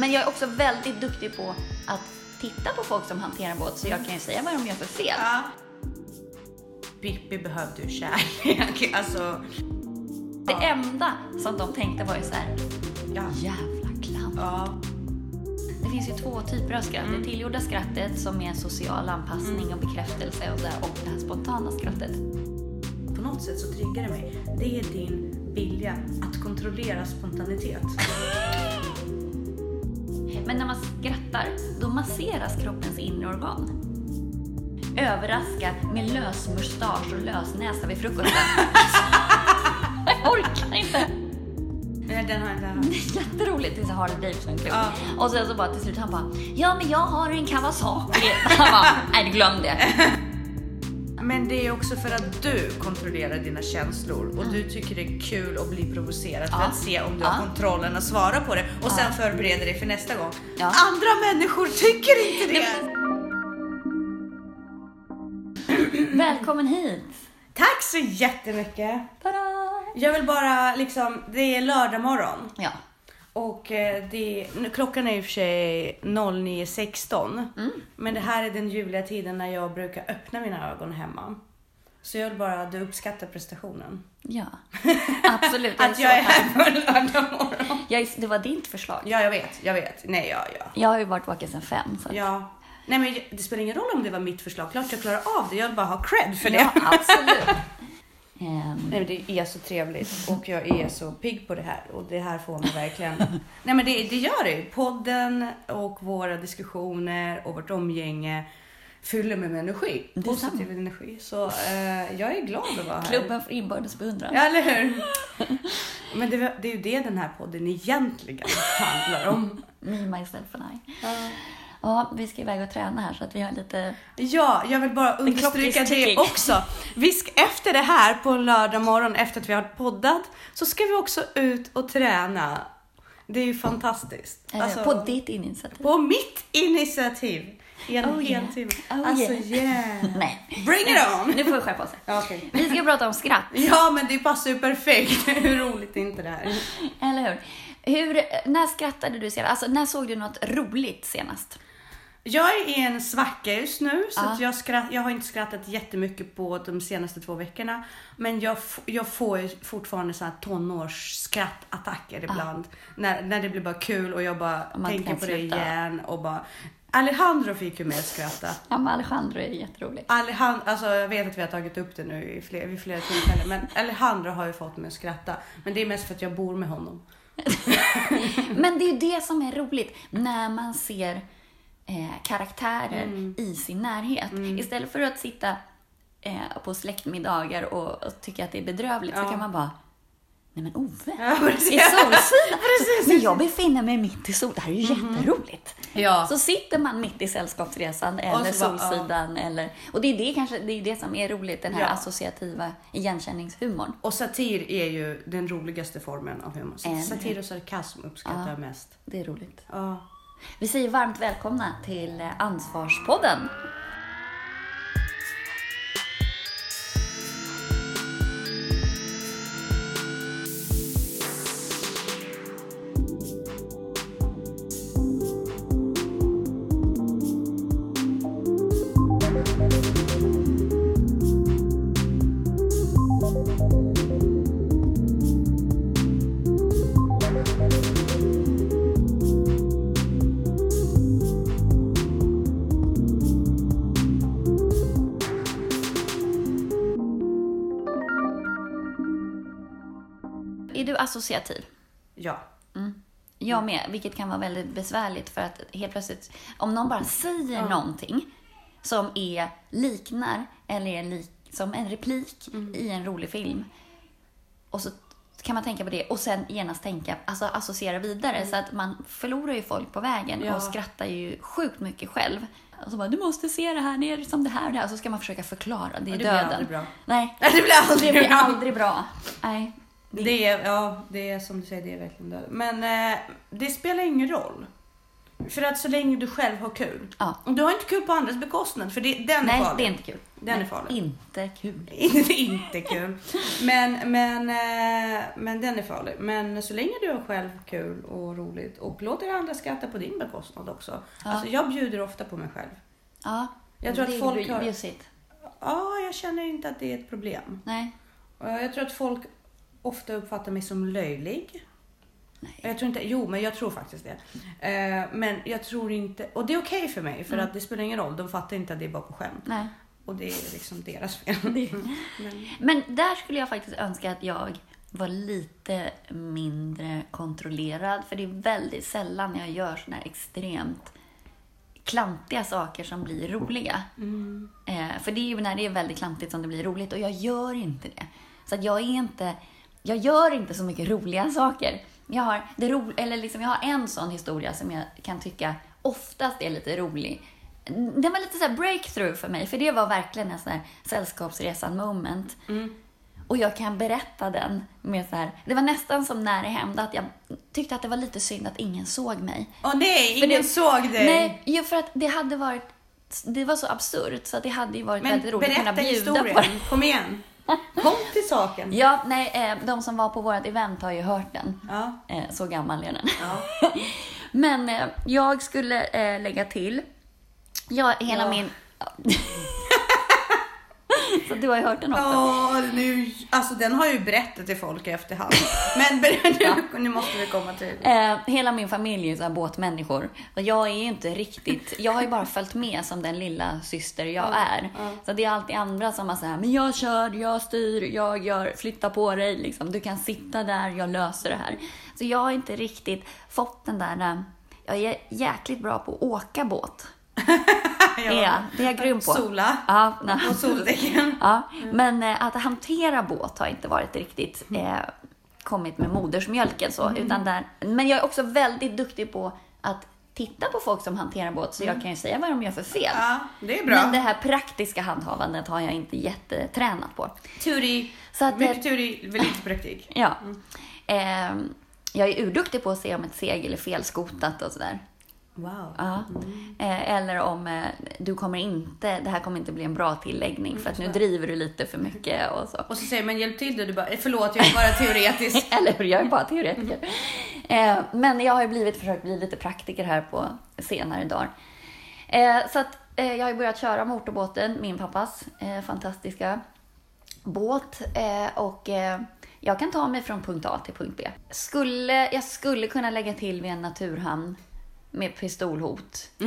Men jag är också väldigt duktig på att titta på folk som hanterar båt så jag kan ju säga vad de gör för fel. Ja. Pippi behövde ju kärlek. Alltså, Det enda som de tänkte var ju så här, ja. jävla clown. ja. Det finns ju två typer av skratt. Det tillgjorda skrattet som är social anpassning och bekräftelse och, så här, och det här spontana skrattet. På något sätt så triggar det mig. Det är din vilja att kontrollera spontanitet. Men när man skrattar, då masseras kroppens inre organ. Överraska med lös mustasch och lös näsa vid frukosten. jag orkar inte. Nej, den har jag inte Det är jätteroligt. Det är så Harley Davidson-klubb. Ja. Och sen så bara till slut han bara, ja men jag har en Kawasaki. Han bara, nej glöm det. Men det är också för att du kontrollerar dina känslor och du tycker det är kul att bli provocerad för Ja. att se om du Ja. har kontrollen att svara på det och sen förbereder dig för nästa gång. Andra människor tycker inte det. Välkommen hit. Tack så jättemycket. Tada! Jag vill bara liksom, det är lördag morgon Ja. Och eh, det, klockan är i och för sig 09.16 Mm. men det här är den ljuvliga tiden när jag brukar öppna mina ögon hemma. Så jag vill bara att du uppskattar prestationen. Ja, absolut. Att jag är här på lördag morgon. Det var ditt förslag. Ja, jag vet, jag vet. Nej, ja, ja. Jag har ju varit vaken sedan fem. Så. Ja. Nej, men det spelar ingen roll om det var mitt förslag. Klart jag klarar av det. Jag vill bara ha cred för det. ja absolut. Ehm, Nej, det är så trevligt och jag är så pigg på det här och det här får mig verkligen. Nej, men det, det gör det. Podden och våra diskussioner och vårt omgänge fyller mig med energi. Positiv energi. Så eh, jag är glad att vara här. klubben för inbördes beundran. Ja, eller hur? Men det, det är ju det den här podden egentligen handlar om. Me, myself and I. Ja, vi ska iväg och träna här så att vi har lite... Ja, jag vill bara understryka det också. Vi ska, efter det här på en lördag morgon efter att vi har poddat så ska vi också ut och träna. Det är ju fantastiskt. Alltså, på ditt initiativ. på mitt initiativ. I en Oh, hel yeah. timme. Oh, alltså yeah. yeah. Nej. Bring it on! Nu får vi skärpa oss. Okej. Vi ska prata om skratt, Ja, men det passar ju perfekt. Hur roligt är inte det här? eller hur? hur? När skrattade du senast? Alltså, när såg du något roligt senast? Jag är i en svacka just nu så att jag, skratt, jag har inte skrattat jättemycket på de senaste två veckorna. Men jag, jag får fortfarande så här tonårsskrattattacker ibland. När, när det blir bara kul och jag bara Och tänker på det igen och bara Alejandro fick ju mig att skratta. Ja, men Alejandro är jätterolig. Alejandro, alltså jag vet att vi har tagit upp det nu i fler, vid flera tillfällen men Alejandro har ju fått mig att skratta. Men det är mest för att jag bor med honom. Men det är ju det som är roligt, när man ser eh, karaktärer Mm. i sin närhet. Istället för att sitta eh, på släktmiddagar och, och tycka att det är bedrövligt så Ja. kan man bara Nej men Ove, Ja, precis. i solsidan. Precis. Men jag befinner mig mitt i sol. Det här är ju jätteroligt. Ja. Så sitter man mitt i Sällskapsresan eller så Solsidan. Eller, och det är det kanske det, är det som är roligt, den här Ja. associativa igenkänningshumorn. Och satir är ju den roligaste formen av humor. Satir och sarkasm uppskattar Ja. jag mest. Det är roligt. Ja. Vi säger varmt välkomna till eh, Ansvarspodden. Associativ? Ja. Jag med, vilket kan vara väldigt besvärligt för att helt plötsligt, om någon bara säger någonting som är, liknar eller är lik, som en replik Mm. i en rolig film och så kan man tänka på det och sen genast tänka, alltså associera vidare så att man förlorar ju folk på vägen Mm. Ja. och skrattar ju sjukt mycket själv. Och så bara, du måste se det här, det är som det här och det här. Och så ska man försöka förklara, det är Ja, det blir döden. aldrig bra. Nej, Det blir aldrig det blir aldrig bra. Nej. Det är, ja, det är som du säger, det är verkligen döden. Men eh, det spelar ingen roll. För att så länge du själv har kul. Ja. Och Du har inte kul på andras bekostnad, för det, den är Nej, farlig. det är inte kul. Den är Nej, farlig. Inte kul. Inte, inte kul. Men, men, eh, men den är farlig. Men så länge du har själv kul och roligt och låter andra skratta på din bekostnad också. Ja. Alltså jag bjuder ofta på mig själv. Ja. Jag tror det att folk är har- bjussigt. Ja, jag känner inte att det är ett problem. Nej. Jag tror att folk ofta uppfattar mig som löjlig. Nej. Jag tror inte, jo men jag tror faktiskt det. Eh, men jag tror inte, och det är okej för mig för Mm. att det spelar ingen roll. De fattar inte att det är bara på skämt. Nej. Och det är liksom deras fel. Men, Men där skulle jag faktiskt önska att jag var lite mindre kontrollerad. För det är väldigt sällan jag gör såna här extremt klantiga saker som blir roliga. mm, Eh, för det är ju när det är väldigt klantigt som det blir roligt och jag gör inte det. Så att jag är inte, jag gör inte så mycket roliga saker. Jag har, det ro, eller liksom, jag har en sån historia som jag kan tycka oftast är lite rolig. Den var lite så breakthrough för mig, för det var verkligen en sån här sällskapsresan moment. mm. Och jag kan berätta den med så här, det var nästan som när det hände att jag tyckte att det var lite synd att ingen såg mig. Åh nej, ingen det- såg dig. Nej, jo, för att det hade varit, det var så absurt så att det hade ju varit men väldigt roligt att kunna berätta bjuda på det. historien. Kom igen. Kom till saken. Ja, nej, eh, de som var på vårt event har ju hört den. Ja. Eh, så gammal är den. Ja. Men eh, jag skulle lägga till, ja, hela Ja. min... så du har ju hört den också. Åh, nu, alltså den har jag ju berättat till folk i efterhand. Men nu, nu måste vi komma till... Eh, hela min familj är ju så här båtmänniskor. Och jag är inte riktigt... Jag har ju bara följt med som den lilla syster jag Ja, är. ja. Så det är alltid andra som har så här, men jag kör, jag styr, jag gör, flytta på dig, liksom. du kan sitta där, jag löser det här. Så jag har inte riktigt fått den där... eh, Jag är jäkligt bra på att åka båt. Ja. Det är, det är jag grym på. Sola. Ja. Och soldäcken. Ja, men eh, att hantera båt har inte varit riktigt eh, kommit med modersmjölken så. Utan där, men jag är också väldigt duktig på att titta på folk som hanterar båt så jag kan ju säga vad de gör för fel. Ja, det är bra. Men det här praktiska handhavandet har jag inte jättetränat på. Turi. Så att, Mycket eh, turi, väl lite praktik. ja. Eh, jag är urduktig på att se om ett segel är felskotat och sådär. Wow. Ja. Eh, eller om eh, du kommer inte, det här kommer inte bli en bra tilläggning för att nu driver du lite för mycket och så. Och så säger man hjälp till då, du bara, "Eh, förlåt jag är bara teoretisk. Eller hur, jag är bara teoretiker. Eh, men jag har ju blivit, försökt bli lite praktiker här på senare dagar. Så att jag har börjat köra motorbåten, min pappas fantastiska båt. Och jag kan ta mig från punkt A till punkt B. Skulle, jag skulle kunna lägga till vid en naturhamn med pistolhot.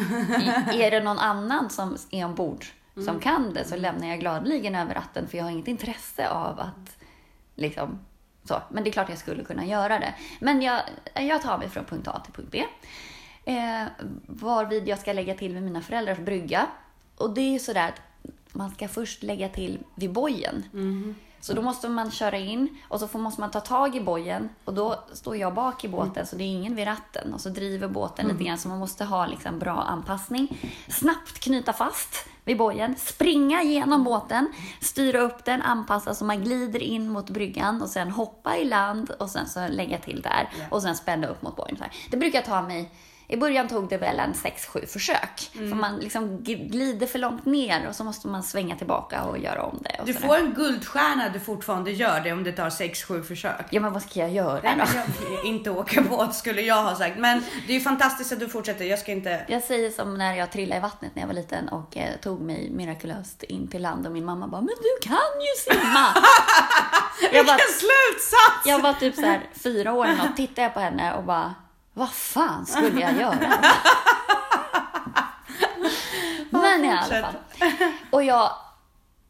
I- är det någon annan som är ombord som kan det så lämnar jag gladeligen över ratten för jag har inget intresse av att liksom så. Men det är klart jag skulle kunna göra det. Men jag, jag tar mig från punkt A till punkt B. Eh, varvid jag ska lägga till vid mina föräldrars brygga. Och det är ju sådär att man ska först lägga till vid bojen. Så då måste man köra in och så får, måste man ta tag i bojen och då står jag bak i båten så det är ingen vid ratten och så driver båten lite grann så man måste ha liksom bra anpassning. Snabbt knyta fast vid bojen, springa genom båten, styra upp den, anpassa så man glider in mot bryggan och sen hoppa i land och sen så lägga till där och sen spänna upp mot bojen. Det brukar ta mig i början tog det väl en 6-7 försök. För man liksom glider för långt ner och så måste man svänga tillbaka och göra om det. Du får en guldstjärna du fortfarande gör det om det tar 6-7 försök. Ja, men vad ska jag göra Nej, då? jag, inte åka båt skulle jag ha sagt. Men det är ju fantastiskt att du fortsätter. Jag ska inte... Jag säger som när jag trillade i vattnet när jag var liten och eh, tog mig mirakulöst in till land och min mamma bara “Men du kan ju simma!” jag, Vilken slutsats! jag var typ så här fyra år och tittade jag på henne och bara “Vad fan skulle jag göra?” Men i alla fall. Och jag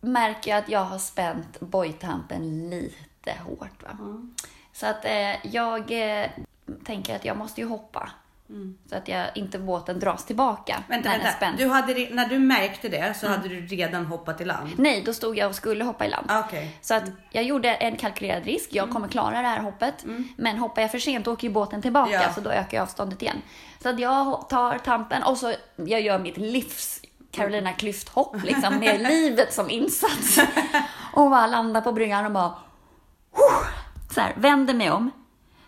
märker att jag har spänt bojtampen lite hårt. Va? Så att eh, jag eh, tänker att jag måste ju hoppa. Så att jag, inte båten dras tillbaka Vänta, när vänta. Du hade, när du märkte det så hade du redan hoppat i land? Nej, då stod jag och skulle hoppa i land. Okej. Så att jag gjorde en kalkylerad risk. Jag kommer klara det här hoppet. Men hoppar jag för sent då åker ju båten tillbaka Ja. så då ökar jag avståndet igen. Så att jag tar tampen och så jag gör mitt livs Carolina Klüft-hopp liksom med livet som insats. Och bara landar på bryggan och bara så här, vänder mig om.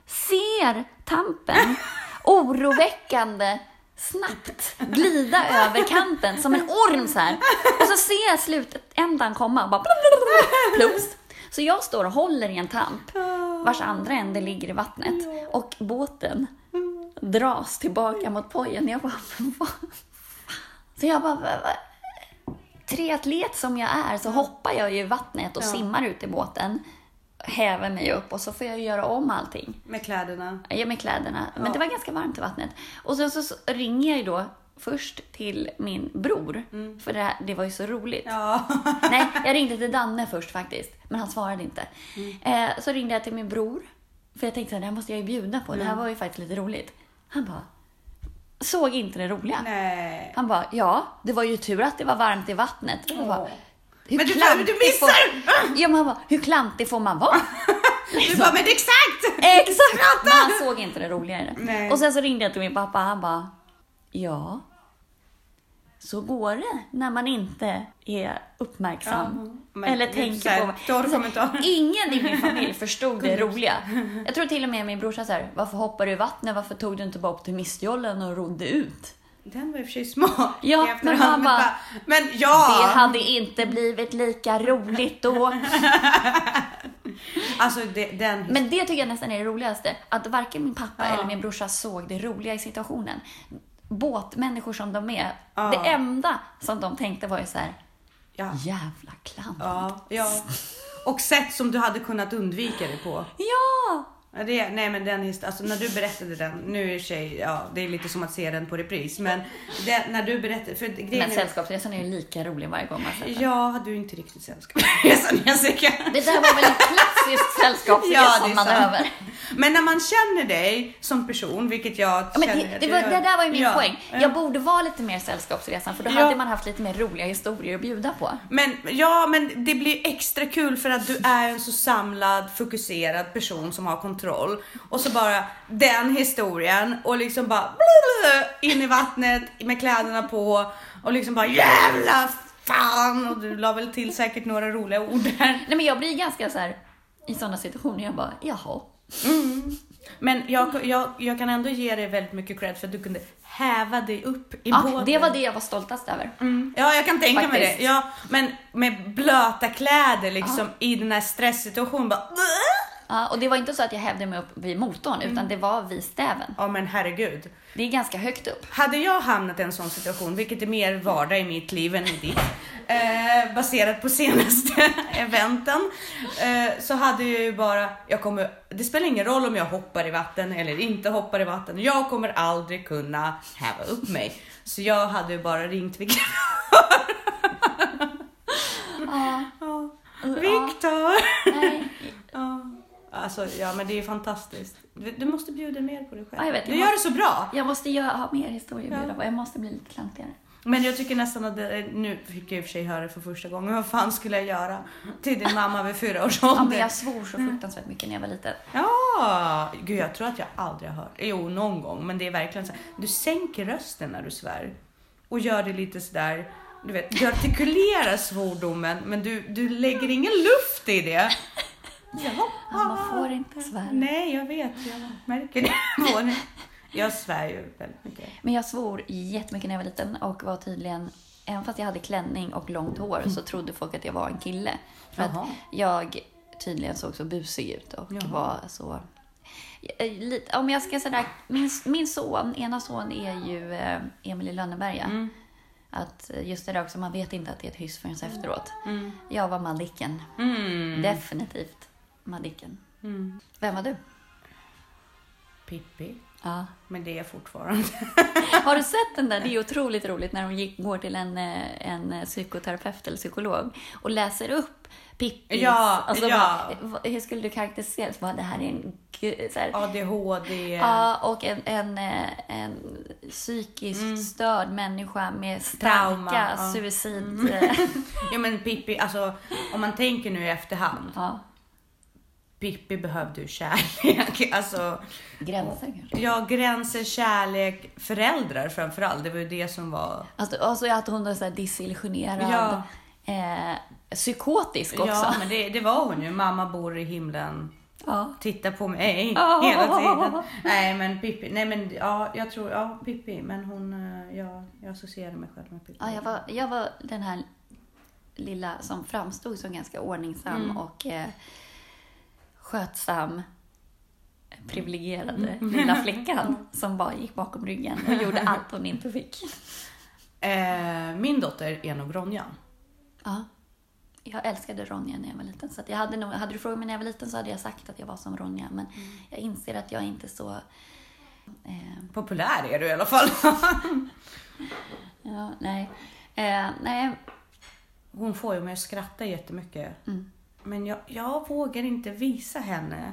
Ser tampen oroväckande snabbt glida över kanten som en orm så här. Och så ser jag slutändan komma och bara plums. Så jag står och håller i en tamp vars andra ände ligger i vattnet och båten dras tillbaka mot pojen. Jag bara, vad? Så jag bara, triatlet som jag är så hoppar jag ju i vattnet och simmar ut i båten, häver mig upp och så får jag göra om allting. Med kläderna. Jag med kläderna. Men Ja. det var ganska varmt i vattnet. Och så, så, så ringer jag ju då först till min bror. För det, här, det var ju så roligt. Mm. Ja. Nej, jag ringde till Danne först faktiskt. Men han svarade inte. Mm. Eh, så ringde jag till min bror. För jag tänkte att det här måste jag ju bjuda på. Det Mm. här var ju faktiskt lite roligt. Han bara, såg inte det roliga. Nej. Han bara, ja, det var ju tur att det var varmt i vattnet. Jag bara. Hur Men du- klantig du missar! Får... Ja, men han bara, hur klantig får man vara? Du bara, men exakt! Exakt! Men han såg inte det roliga i det. Nej. Och sen så ringde jag till min pappa han bara, ja, så går det när man inte är uppmärksam. Ja, Eller tänker här, på... torr kommentar. Ingen i min familj förstod det roliga. Jag tror till och med min brorsa så här, varför hoppar du i vattnet? Varför tog du inte bara upp till Mistjollen och rodde ut? Den var i och för sig smart Ja, i efterhand, men han bara, Men ja! Det hade inte blivit lika roligt då. Alltså det, den... Men det tycker jag nästan är det roligaste. Att varken min pappa Ja. eller min brorsa såg det roliga i situationen. Båtmänniskor som de är. Ja. Det enda som de tänkte var ju så här. Ja. Jävla klant. Ja, ja. Och sätt som du hade kunnat undvika det på. Ja! Ja, det, nej men den alltså när du berättade den, nu är sig, ja det är lite som att se den på repris, men det, när du berättade, för grejen Men är- Sällskapsresan är ju lika rolig varje gång man ser den. Ja, du är inte riktigt sällskapsresan Jessica. Det där var väl en klassisk Ja, sällskapsresan-manöver. Men när man känner dig som person, vilket jag Ja, känner det, det, var, det där var ju min Ja, poäng. ja. Jag borde vara lite mer Sällskapsresan för då Ja. hade man haft lite mer roliga historier att bjuda på. Men ja, men det blir extra kul för att du är en så samlad, fokuserad person som har kontroll. Och så bara den historien och liksom bara in i vattnet med kläderna på och liksom bara jävla fan och du la väl till säkert några roliga ord där. Nej men jag blir ganska så här i sådana situationer, jag bara jaha. Men jag, jag, jag kan ändå ge dig väldigt mycket cred för att du kunde häva dig upp i Ja, båten. det var det jag var stoltast över. Mm. Ja, jag kan tänka mig Faktiskt. det. Ja, men med blöta kläder liksom i den här stresssituationen bara Ja, och det var inte så att jag hävde mig upp vid motorn, utan det var vid stäven. Ja men herregud. Det är ganska högt upp. Hade jag hamnat i en sån situation, vilket är mer vardag i mitt liv än i ditt, eh, baserat på senaste eventen, eh, så hade jag ju bara, jag kommer, det spelar ingen roll om jag hoppar i vatten eller inte hoppar i vatten, jag kommer aldrig kunna häva upp mig. Så jag hade ju bara ringt Viktor. Ja, Viktor! Ja. Alltså, ja men det är fantastiskt. Du, du måste bjuda mer på dig själv. Ja, jag vet, du jag gör måste- det så bra. Jag måste ju ha mer historier att Ja. bjuda på. Jag måste bli lite klantigare. Men jag tycker nästan att det, nu fick jag i och för sig höra det för första gången. Vad fan skulle jag göra till din mamma vid fyra års Ja, ålder? men jag svor så fruktansvärt mycket när jag var liten. Ja, gud jag tror att jag aldrig har hört. Jo, någon gång, men det är verkligen så. Du sänker rösten när du svär och gör det lite sådär. Du vet, du artikulerar svordomen, men du, du lägger ingen luft i det. Ja, Ja, man får inte svära. Nej, jag vet. Jag märker det. Jag svär ju väldigt mycket. Men jag svor jättemycket när jag var liten och var tydligen, även fast jag hade klänning och långt hår, så trodde folk att jag var en kille. För att Jaha. jag tydligen såg så busig ut och Jaha. var så... Eh, om jag ska säga min, min son, ena son är ju eh, Emil i Lönneberga. Mm. Att eh, just det där också, man vet inte att det är ett hyss förrän efteråt. Mm. Jag var Madicken. Mm. Definitivt Madicken. Mm. Vem var du? Pippi. Ja. Men det är jag fortfarande. Har du sett den där? Det är otroligt roligt när de gick, går till en, eh, en psykoterapeut eller psykolog och läser upp Pippis... Ja, alltså, ja. Hur skulle du karaktärisera det? Bara, Det här är en... Så här, ADHD. Ja, och en, en, eh, en psykiskt störd människa med starka Mm. Trauma, ja. suicid... eh, Ja men Pippi, alltså om man tänker nu i efterhand. ja, Pippi behövde ju kärlek. Alltså, gränser kanske. ja, gränser, kärlek, föräldrar framförallt. Det var ju det som var... Alltså, och så att hon är så här desillusionerad. Ja. Eh, psykotisk också. Ja, men det, det var hon ju. Mamma bor i himlen. Ja. Titta på mig Ja. hela tiden. Nej men Pippi, nej men ja, jag tror, ja Pippi, men hon, eh, ja, jag associerar mig själv med Pippi. Ja, jag, var, jag var den här lilla som framstod som ganska ordningsam Mm. och eh, skötsam, privilegierade Mm. lilla flickan som bara gick bakom ryggen och gjorde allt hon inte fick. Eh, min dotter är nog Ronja. Ja. Jag älskade Ronja när jag var liten. Så jag hade, nog, hade du frågat mig när jag var liten så hade jag sagt att jag var som Ronja. Men Mm. jag inser att jag inte är så... Eh, Populär är du i alla fall. ja, nej. Eh, nej. Hon får ju mig att skratta jättemycket. Mm. Men jag, jag vågar inte visa henne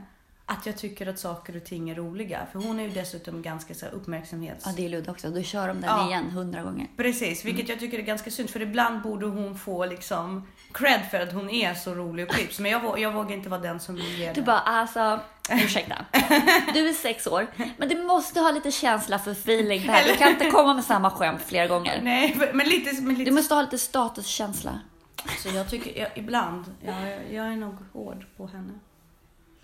att jag tycker att saker och ting är roliga. För hon är ju dessutom ganska så uppmärksamhets... Ja, det är Ludde också. Då kör de den Ja. igen hundra gånger. Precis, vilket Mm. jag tycker är ganska synd för ibland borde hon få liksom cred för att hon är så rolig och klipps. Men jag, jag vågar inte vara den som ger Du det. bara, alltså, ursäkta. Du är sex år, men du måste ha lite känsla för feeling här. Du kan inte komma med samma skämt flera gånger. Nej, men lite... Men Du lite måste ha lite statuskänsla. Så jag tycker, jag, ibland, ja, jag, jag är nog hård på henne.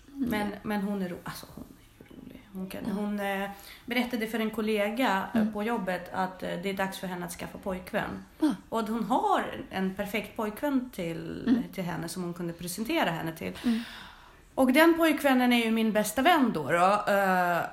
Men, men hon är rolig. Alltså hon är rolig. Hon, kan, hon eh, berättade för en kollega eh, på jobbet att eh, det är dags för henne att skaffa pojkvän. Ja. Och att hon har en perfekt pojkvän till, till henne som hon kunde presentera henne till. Och den pojkvännen är ju min bästa vän då. då eh,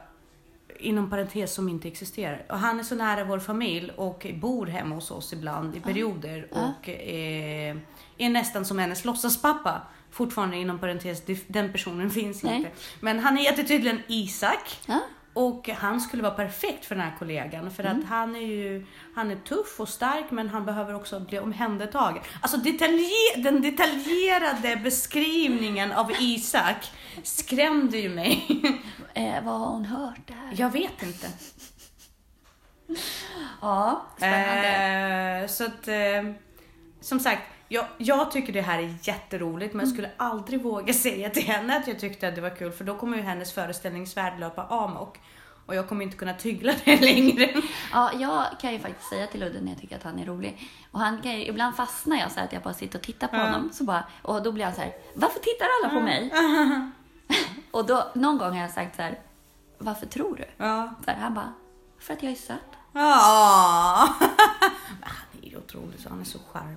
inom parentes som inte existerar. Och han är så nära vår familj och bor hemma hos oss ibland i perioder. Och eh, är nästan som hennes låtsaspappa. Fortfarande inom parentes, den personen finns Nej. inte. Men han heter tydligen Isak. Ja. Och han skulle vara perfekt för den här kollegan för att han är ju han är tuff och stark men han behöver också bli omhändertagen. Alltså detalje, den detaljerade beskrivningen av Isak skrämde ju mig. Eh, vad har hon hört där? Jag vet inte. Ja, spännande. Eh, så att eh, som sagt, jag, jag tycker det här är jätteroligt men jag skulle aldrig våga säga till henne att jag tyckte att det var kul för då kommer ju hennes föreställningsvärld löpa amok. Och jag kommer inte kunna tygla det längre. Ja, jag kan ju faktiskt säga till Ludde när jag tycker att han är rolig. Och han kan ju, ibland fastnar jag så att jag bara sitter och tittar på Ja. honom. Så bara, och då blir han så här, varför tittar alla på mig? och då, någon gång har jag sagt så här, varför tror du? Ja. Så här, han bara, för att jag är söt. Ja. Han är ju otrolig så han är så charmig.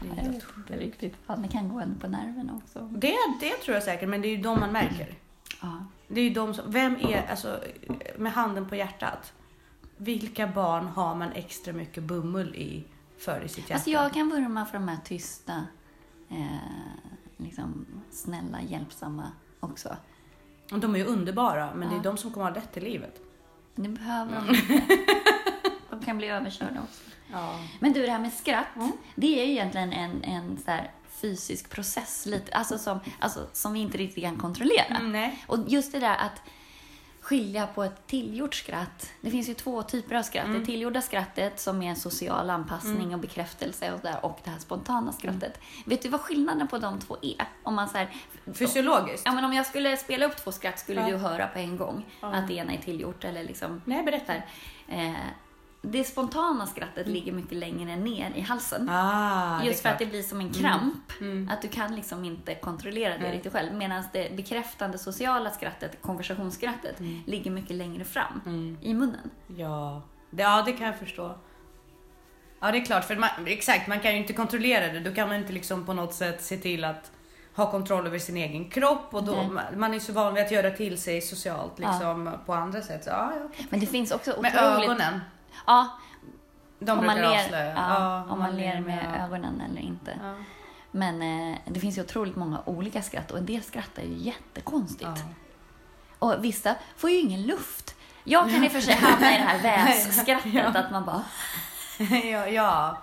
Det, är inte riktigt. Ja, det kan gå en på nerverna också. det, det tror jag säkert men det är ju de man märker. Ja. Det är ju de som, vem är, alltså med handen på hjärtat. Vilka barn har man extra mycket bummel i för i sitt hjärta? Alltså jag kan vurma för de här tysta, eh, liksom snälla, hjälpsamma också. Och De är ju underbara men det är Ja. de som kommer ha rätt i livet. Det behöver Mm. de inte. De kan bli överkörda också. Ja. Men du, det här med skratt, Mm. det är ju egentligen en, en så här fysisk process, lite, alltså, som, alltså, som vi inte riktigt kan kontrollera. Mm, nej. Och just det där att skilja på ett tillgjort skratt. Det finns ju två typer av skratt. Mm. Det tillgjorda skrattet som är social anpassning och bekräftelse och, där, och det här spontana skrattet. Vet du vad skillnaden på de två är? Om man så här, Fysiologiskt? ja, men om jag skulle spela upp två skratt skulle Ja. du höra på en gång att det ena är tillgjort eller liksom Nej, berätta. Eh, det spontana skrattet ligger mycket längre ner i halsen. Ah, Just för att det blir som en kramp. Mm. Att du kan liksom inte kontrollera det riktigt själv. Medan det bekräftande sociala skrattet, konversationsskrattet, ligger mycket längre fram Mm. i munnen. Ja. Det, ja, det kan jag förstå. Ja, det är klart. För man, exakt, man kan ju inte kontrollera det. Då kan man inte liksom på något sätt se till att ha kontroll över sin egen kropp och då, Nej. man, är så van vid att göra till sig socialt Ja. liksom på andra sätt. Så, ja, ja. Men det finns också Med otroligt... ögonen. Ja, De om man, ler, avslöja. ja, om man ler ja. med ögonen eller inte. Ja. Men eh, det finns ju otroligt många olika skratt och en del skrattar ju jättekonstigt. Ja. Och vissa får ju ingen luft. Jag kan i och för sig hamna i det här vässkrattet, Ja. att man bara... ja, ja.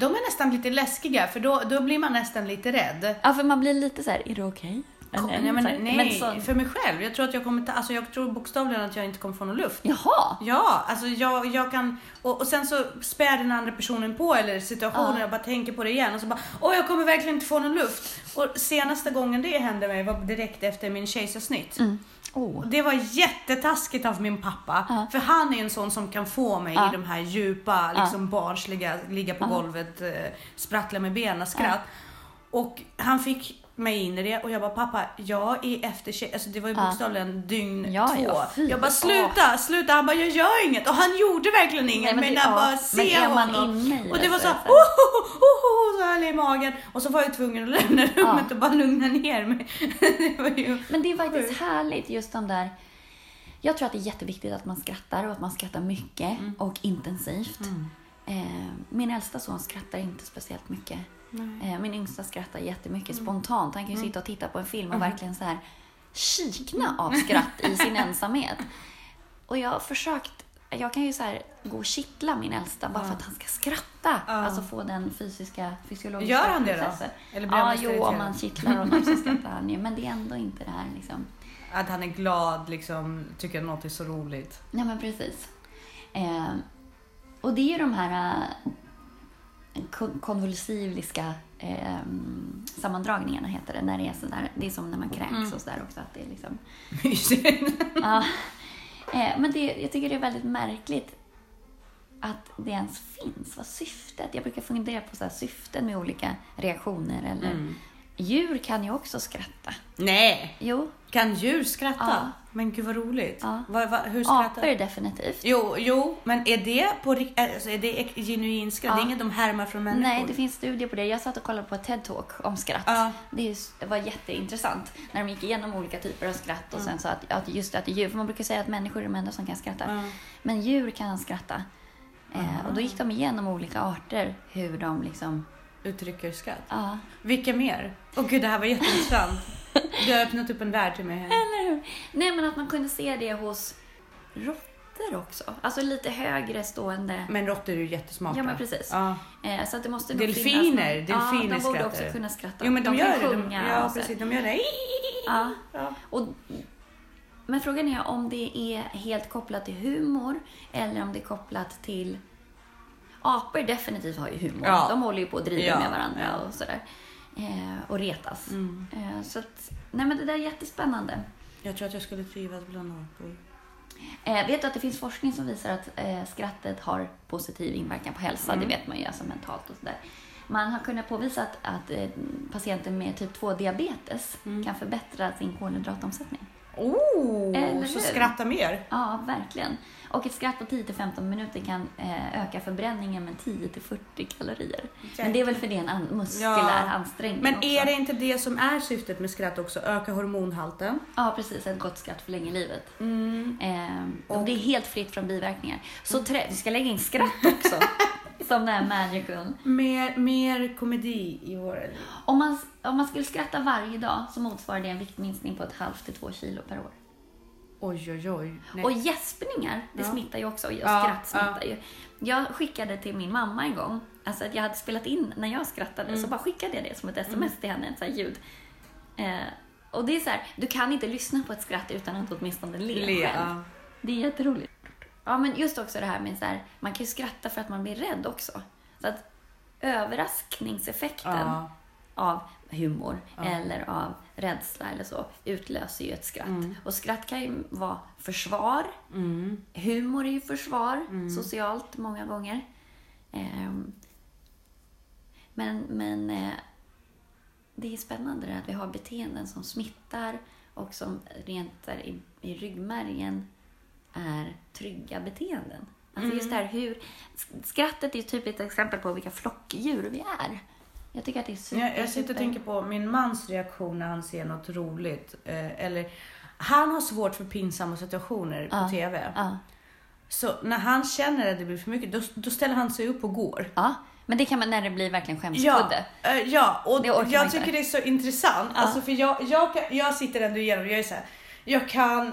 De är nästan lite läskiga för då, då blir man nästan lite rädd. Ja, för man blir lite så här, är det okej? Eller- Nej, men, nej men så- för mig själv. Jag tror att jag kommer ta, alltså jag tror bokstavligen att jag inte kommer få någon luft. Jaha! Ja, alltså jag, jag kan och, och sen så spär den andra personen på eller situationen Ja. jag bara tänker på det igen och så bara åh jag kommer verkligen inte få någon luft. Och senaste gången det hände mig var direkt efter min kejsarsnitt. Mm. Oh. Det var jättetaskigt av min pappa. Ja. För han är en sån som kan få mig Ja. i de här djupa, liksom barnsliga, ligga på golvet, eh, sprattla med benen, skratt. Och han fick mig in i det och jag bara pappa, jag är efter. Alltså det var ju Ja. bokstavligen dygn Ja, två. ja, fy. jag bara sluta, sluta. Han bara jag gör inget och han gjorde verkligen inget. Nej, men men, det- jag ja, bara men se är man honom. i och det det var så så, är oh, det så här- oh, oh, oh, så här i magen. Och så var jag tvungen att lämna rummet och bara lugna ner mig. det var ju... Men det är faktiskt härligt just de där... Jag tror att det är jätteviktigt att man skrattar och att man skrattar mycket Mm. och intensivt. Eh, min äldsta son skrattar inte speciellt mycket. Eh, min yngsta skrattar jättemycket Mm. spontant. Han kan ju sitta och titta på en film och verkligen så här kikna Mm. av skratt i sin ensamhet. Och jag har försökt, jag kan ju så här gå och kittla min äldsta bara för att han ska skratta. Ja. Alltså få den fysiska, fysiologiska Gör han det då? processen. Eller blir Ja, jo, om man kittlar honom så skrattar han ju. Men det är ändå inte det här liksom. Att han är glad, liksom, tycker att något är så roligt. Nej men precis. Eh, och det är ju de här konvulsiviska eh, sammandragningarna heter det. När det är sådär. Det är som när man kräks Mm. och sådär också. Att det är liksom, ja. eh, men det, jag tycker det är väldigt märkligt att det ens finns. Vad syftet? Jag brukar fundera på så syften med olika reaktioner. Eller, Mm. Djur kan ju också skratta. Nej, Jo, kan djur skratta? Ja. Men gud vad roligt. Ja. Va, va, hur skrattar apor definitivt. Jo, jo, men är det på rik- alltså, är det genuin skratt? Det är Ja. inget de härmar från människor? Nej, det finns studier på det. Jag satt och kollade på ett TED-talk om skratt. Ja. Det var jätteintressant när de gick igenom olika typer av skratt och sen sa att, att just att djur, för man brukar säga att människor är de enda som kan skratta, Ja. men djur kan skratta. Eh, och då gick de igenom olika arter, hur de liksom, Uttrycker skratt. ja. Vilka mer? Åh gud, det här var jätteintressant. Du har öppnat upp en värld till mig här. Nej, men att man kunde se det hos råttor också. Alltså lite högre stående. Men råttor är ju jättesmarta. Ja, men precis. Ja. Eh, så att det måste nog Delfiner, finnas någon- delfiner ja, de borde också kunna skratta. Jo, men de, kan gör det. De, sjunga ja, och så. precis. De gör det. Ja. Ja. Och, men frågan är om det är helt kopplat till humor eller om det är kopplat till... Apor definitivt har ju humor. Ja. De håller ju på och driver Ja, med varandra ja. och sådär. Eh, och retas. Mm. Eh, så att, nej men det där är jättespännande. Jag tror att jag skulle trivas bland apor. Eh, vet du att det finns forskning som visar att eh, skrattet har positiv inverkan på hälsa? Mm. Det vet man ju alltså mentalt och sådär. Man har kunnat påvisa att, att eh, patienter med typ 2-diabetes Mm. kan förbättra sin kolhydratomsättning. Oh, Eller så hur? skratta mer. Ja, verkligen. Och ett skratt på 10-15 minuter kan eh, öka förbränningen med 10-40 kalorier. Men det är väl för det en an- muskulär Ja. ansträngning Men också. är det inte det som är syftet med skratt också? Öka hormonhalten? Ja, precis. Ett gott skratt förlänger livet. Mm. Eh, och... Det är helt fritt från biverkningar. Så trä- vi ska lägga in skratt också. som det här magicun. Mer, mer komedi i våra liv. Om man, om man skulle skratta varje dag så motsvarar det en viktminskning på ett halvt till två kilo per år. Oj, oj, oj. Nej. Och gäspningar, det Ja. smittar ju också. Och Ja, skratt smittar ju. Jag skickade till min mamma en gång, alltså att jag hade spelat in när jag skrattade, Mm. så bara skickade jag det som ett sms till henne, ett så här ljud. Eh, och det är så här, du kan inte lyssna på ett skratt utan att åtminstone le, Le, själv. ja. Det är jätteroligt. Ja, men just också det här med så här, man kan ju skratta för att man blir rädd också. Så att överraskningseffekten Ja. Av humor Ja. eller av rädsla eller så utlöser ju ett skratt. Mm. Och skratt kan ju vara försvar. Mm. Humor är ju försvar socialt många gånger. Ehm, men men eh, det är spännande att vi har beteenden som smittar och som rent där i, i ryggmärgen är trygga beteenden. Alltså just det här hur... Skrattet är ju typ ett exempel på vilka flockdjur vi är. Jag tycker att det är super, Jag, jag sitter och tänker på min mans reaktion när han ser något roligt. Eh, eller, han har svårt för pinsamma situationer på Ja. TV. Ja, Så när han känner att det blir för mycket, då, då ställer han sig upp och går. ja. Men det kan man när det blir verkligen Ja, skämskudde. eh, ja, och jag inte. tycker det är så intressant. Ja. Alltså, för jag, jag, kan, jag sitter ändå igenom jag är så här, jag kan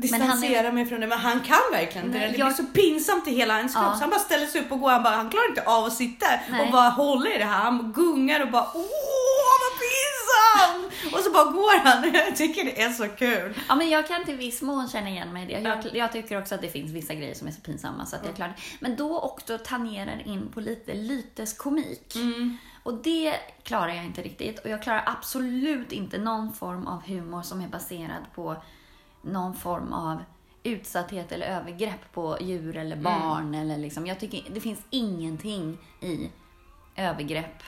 distansera mig från det, men han kan verkligen inte det. Det blir så pinsamt i hela hans kropp. Ja. Så han bara ställer sig upp och går. Han, bara, han klarar inte av att sitta Nej. och bara hålla i det här. Han gungar och bara åh vad pinsamt! Och så bara går han. Jag tycker det är så kul. Ja, men jag kan till viss mån känna igen mig i det. Jag, jag tycker också att det finns vissa grejer som är så pinsamma så att jag klarar det. Men då också tangerar in på lite lyteskomik. Mm. Och det klarar jag inte riktigt. Och jag klarar absolut inte någon form av humor som är baserad på någon form av utsatthet eller övergrepp på djur eller barn. Eller liksom. Jag tycker det finns ingenting i övergrepp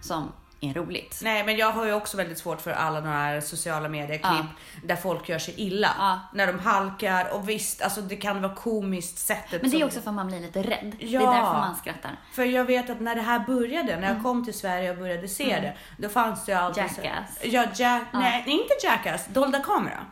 som är roligt. Nej, men jag har ju också väldigt svårt för alla de här sociala medieklipp där folk gör sig illa. Ja. När de halkar och visst, alltså det kan vara komiskt sättet. Men det är också för att man blir lite rädd. Det Ja. är därför man skrattar. För jag vet att när det här började, Mm. när jag kom till Sverige och började se det, då fanns det ju alltid så- Jackass. Ja, Jack, nej, inte Jackass, Dolda kamera.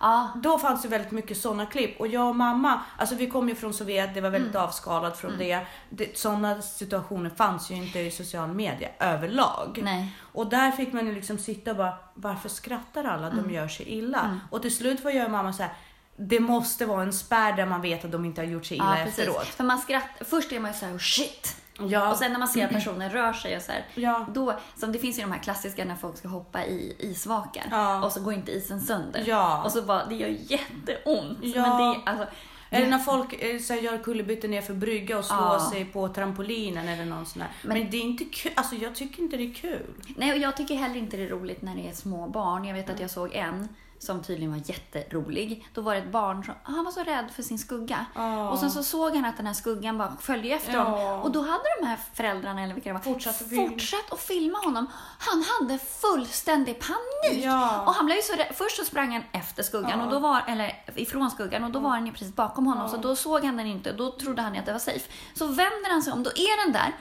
Ja, Då fanns det väldigt mycket sådana klipp och jag och mamma, alltså vi kom ju från Sovjet, det var väldigt Mm. avskalat från det. det. Sådana situationer fanns ju inte i social media överlag. Nej. Och där fick man ju liksom sitta och bara, varför skrattar alla? Mm. De gör sig illa. Och till slut var jag och mamma så här, det måste vara en spärr där man vet att de inte har gjort sig illa precis. efteråt. För man skrattar, först är man ju såhär oh shit. Ja. Och sen när man ser att personen rör sig och så här, Ja. då, som det finns ju de här klassiska när folk ska hoppa i isvakar Ja. och så går inte isen sönder. Ja. Och så bara, det gör jätteont. Ja. Men det, alltså, Eller när folk eh, så här, gör kullerbyttor ner för brygga och slår Ja. sig på trampolinen eller någon sån där. Men, det är inte kul. Alltså jag tycker inte det är kul. Nej, och jag tycker heller inte det är roligt när det är små barn. Jag vet att jag såg en som tydligen var jätterolig. Då var det ett barn som han var så rädd för sin skugga. Ja. Och sen så såg han att den här skuggan bara följde efter honom. Ja. Och då hade de här föräldrarna, eller vilka det var, Fortsatt fortsatt att filma honom. Han hade fullständig panik. Ja. Och han blev ju så rädd. Först så sprang han efter skuggan, och då var, eller ifrån skuggan, och då var den ju precis bakom honom. Så då såg han den inte, och då trodde han ju att det var safe. Så vänder han sig om, då är den där.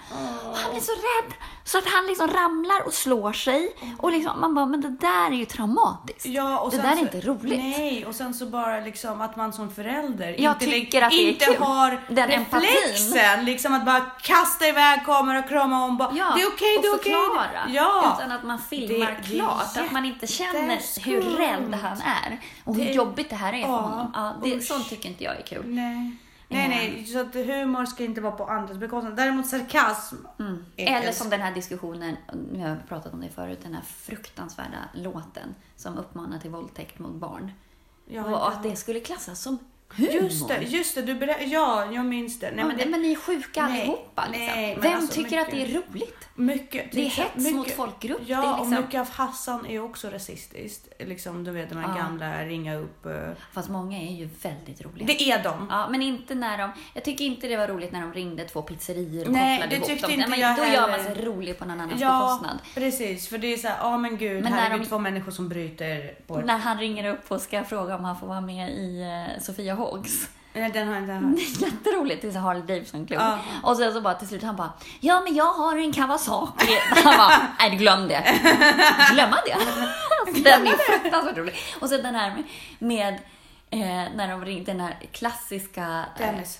Och han blir så rädd så att han liksom ramlar och slår sig. Och liksom, man bara, men det där är ju traumatiskt. Ja, där är så, inte roligt. Nej, och sen så bara liksom att man som förälder Jag inte, det inte kul. har Den reflexen. Liksom att bara kasta iväg kameran och krama om. Bara, Ja, det är okej, det är okej. förklara. Ja. Utan att man filmar Det- det klart. Att man inte känner hur rädd han är. Och hur Det- jobbigt det här är för Ja, honom. Ja, det, usch. sånt tycker inte jag är kul. Nej. Nej, nej, så att humor ska inte vara på andras bekostnad. Däremot sarkasm. är Eller som den här diskussionen, nu har jag pratat om det förut, den här fruktansvärda låten som uppmanar till våldtäkt mot barn. Och att det skulle klassas som humor. Just det, just det. Du berä- ja, jag minns det. Nej, Ja, men det men ni är sjuka Nej, allihopa. Liksom. nej, Vem alltså tycker att det är mycket- roligt? mycket. Det är liksom, hets mot folkgrupp. Ja, det är och liksom, mycket av Hassan är också rasistiskt. Liksom, du vet de här Ja. gamla ringa upp. eh, Fast många är ju väldigt roliga. Det är de. Ja, men inte när de... Jag tycker inte det var roligt när de ringde två pizzerior och Nej, kopplade ihop dem. inte men jag Då gör man sig rolig på någon annans Ja, bekostnad. precis. För det är så här, ja men gud, Men här är de- två människor som bryter på När han ringer upp och ska fråga om han får vara med i uh, Sofia Hawks. Nej, den har jag inte Det hört. är jätteroligt. Det är så Harley Davidson-klubb. Ja. Och sen så bara till slut han bara, ja men jag har en Kawasaki. Han bara, nej glöm det. Glömma det. Alltså, den är fruktansvärt rolig. Och sen den här med, med eh, när de ringde den här klassiska... Eh, Tennis.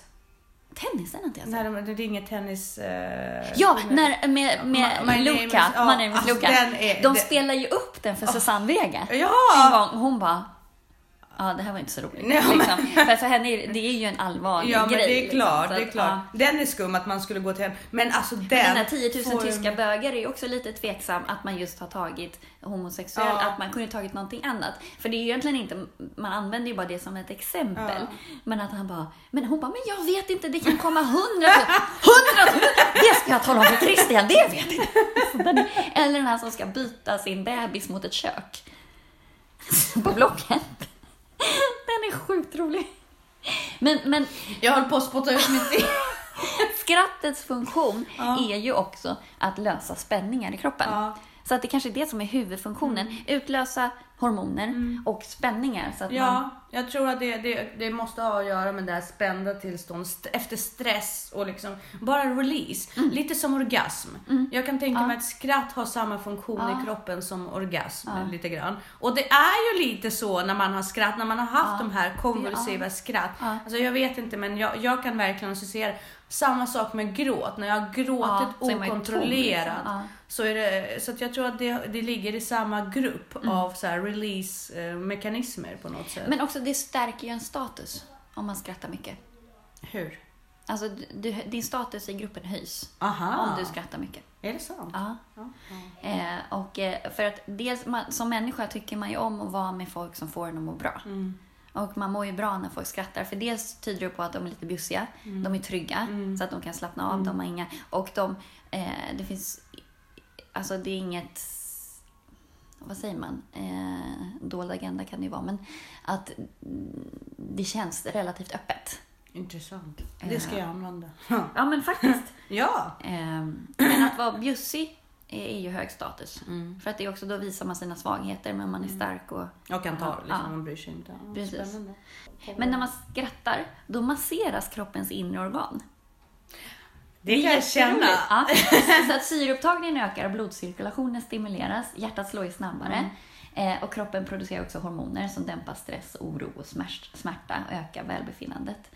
Tennisen inte jag sett. När de, det ringer tennis... eh, Ja, när, med, med My- my name Luca, is- ja, My name is alltså, Luca. den är- de den- spelar ju upp den för Susanne Vega. En Ja! gång, hon bara, ja det här var inte så roligt. Nej, men- liksom. För för henne är det är ju en allvarlig Ja, men grej. det är klart. liksom. Det är att, klart. ja. Den är skum att man skulle gå till henne. Men alltså den... Den här 10 000 får- tyska bögar är ju också lite tveksam att man just har tagit homosexuell, Ja. att man kunde tagit någonting annat. För det är ju egentligen inte, man använder ju bara det som ett exempel. Ja. Men att han bara, men hon bara, men jag vet inte, det kan komma hundratusen, hundratusen, det ska jag tala om för Christian, det vet jag är, Eller den här som ska byta sin bebis mot ett kök. På Blocket. Den är sjukt rolig. Men, men Jag höll på att spotta ut mitt... Skrattets funktion Ja. är ju också att lösa spänningar i kroppen. Ja. Så att det kanske är det som är huvudfunktionen. Utlösa hormoner och spänningar. Så att man, Ja, jag tror att det, det, det måste ha att göra med det här spända tillstånd st- efter stress och liksom bara release. Mm. Lite som orgasm. Jag kan tänka mig att skratt har samma funktion i kroppen som orgasm lite grann. Och det är ju lite så när man har skratt, när man har haft de här konvulsiva skratt. Ja. Alltså jag vet inte men jag, jag kan verkligen associera samma sak med gråt. När jag har gråtit Ja, så okontrollerat. Ja. så, är det, så jag tror att det, det ligger i samma grupp Mm. av så release-mekanismer på något sätt. Men också det stärker ju en status om man skrattar mycket. Hur? Alltså du, din status i gruppen höjs Aha. om du skrattar mycket. Är det sant? Ja. Ja. Eh, och eh, för att dels man, som människa tycker man ju om att vara med folk som får en att må bra. Mm. Och man mår ju bra när folk skrattar. För dels tyder det på att de är lite bjussiga. Mm. De är trygga. Så att de kan slappna av. De har inga... Och de... Eh, det finns... Alltså det är inget... Vad säger man? Eh, dold agenda kan det ju vara. Men att mm, det känns relativt öppet. Intressant. Det ska jag använda. Ja men faktiskt. ja. Eh, men att vara bjussig är ju hög status. För att det är också då visar man sina svagheter, men man är stark och... Och kan ta liksom, ja. man bryr sig inte. Precis. Spännande. Men när man skrattar, då masseras kroppens inre organ. Det kan jag känna. Ja, så att syreupptagningen ökar blodcirkulationen stimuleras, hjärtat slår ju snabbare. Eh, och kroppen producerar också hormoner som dämpar stress, oro och smärt- smärta och ökar välbefinnandet.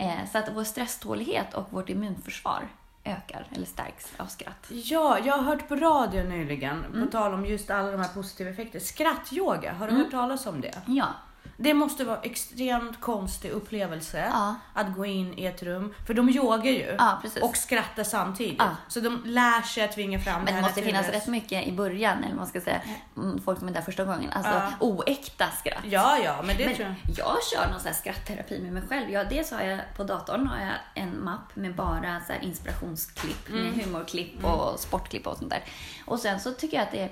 Eh, så att vår stresstålighet och vårt immunförsvar ökar eller stärks av skratt. Ja, jag har hört på radio nyligen, på tal om just alla de här positiva effekterna. Skrattyoga, har du hört talas om det? Ja, Det måste vara extremt konstig upplevelse Ja. att gå in i ett rum, för de yogar ju Ja, och skrattar samtidigt. Ja. Så de lär sig att tvinga fram men det här måste finnas rätt mycket i början, eller man ska säga, mm, folk som är där första gången. Alltså oäkta skratt. Ja, ja, men det Men tror jag. jag kör någon sån skrattterapi med mig själv. Jag, dels har jag på datorn har jag en mapp med bara så inspirationsklipp, med humorklipp och sportklipp och sånt där. Och sen så tycker jag att det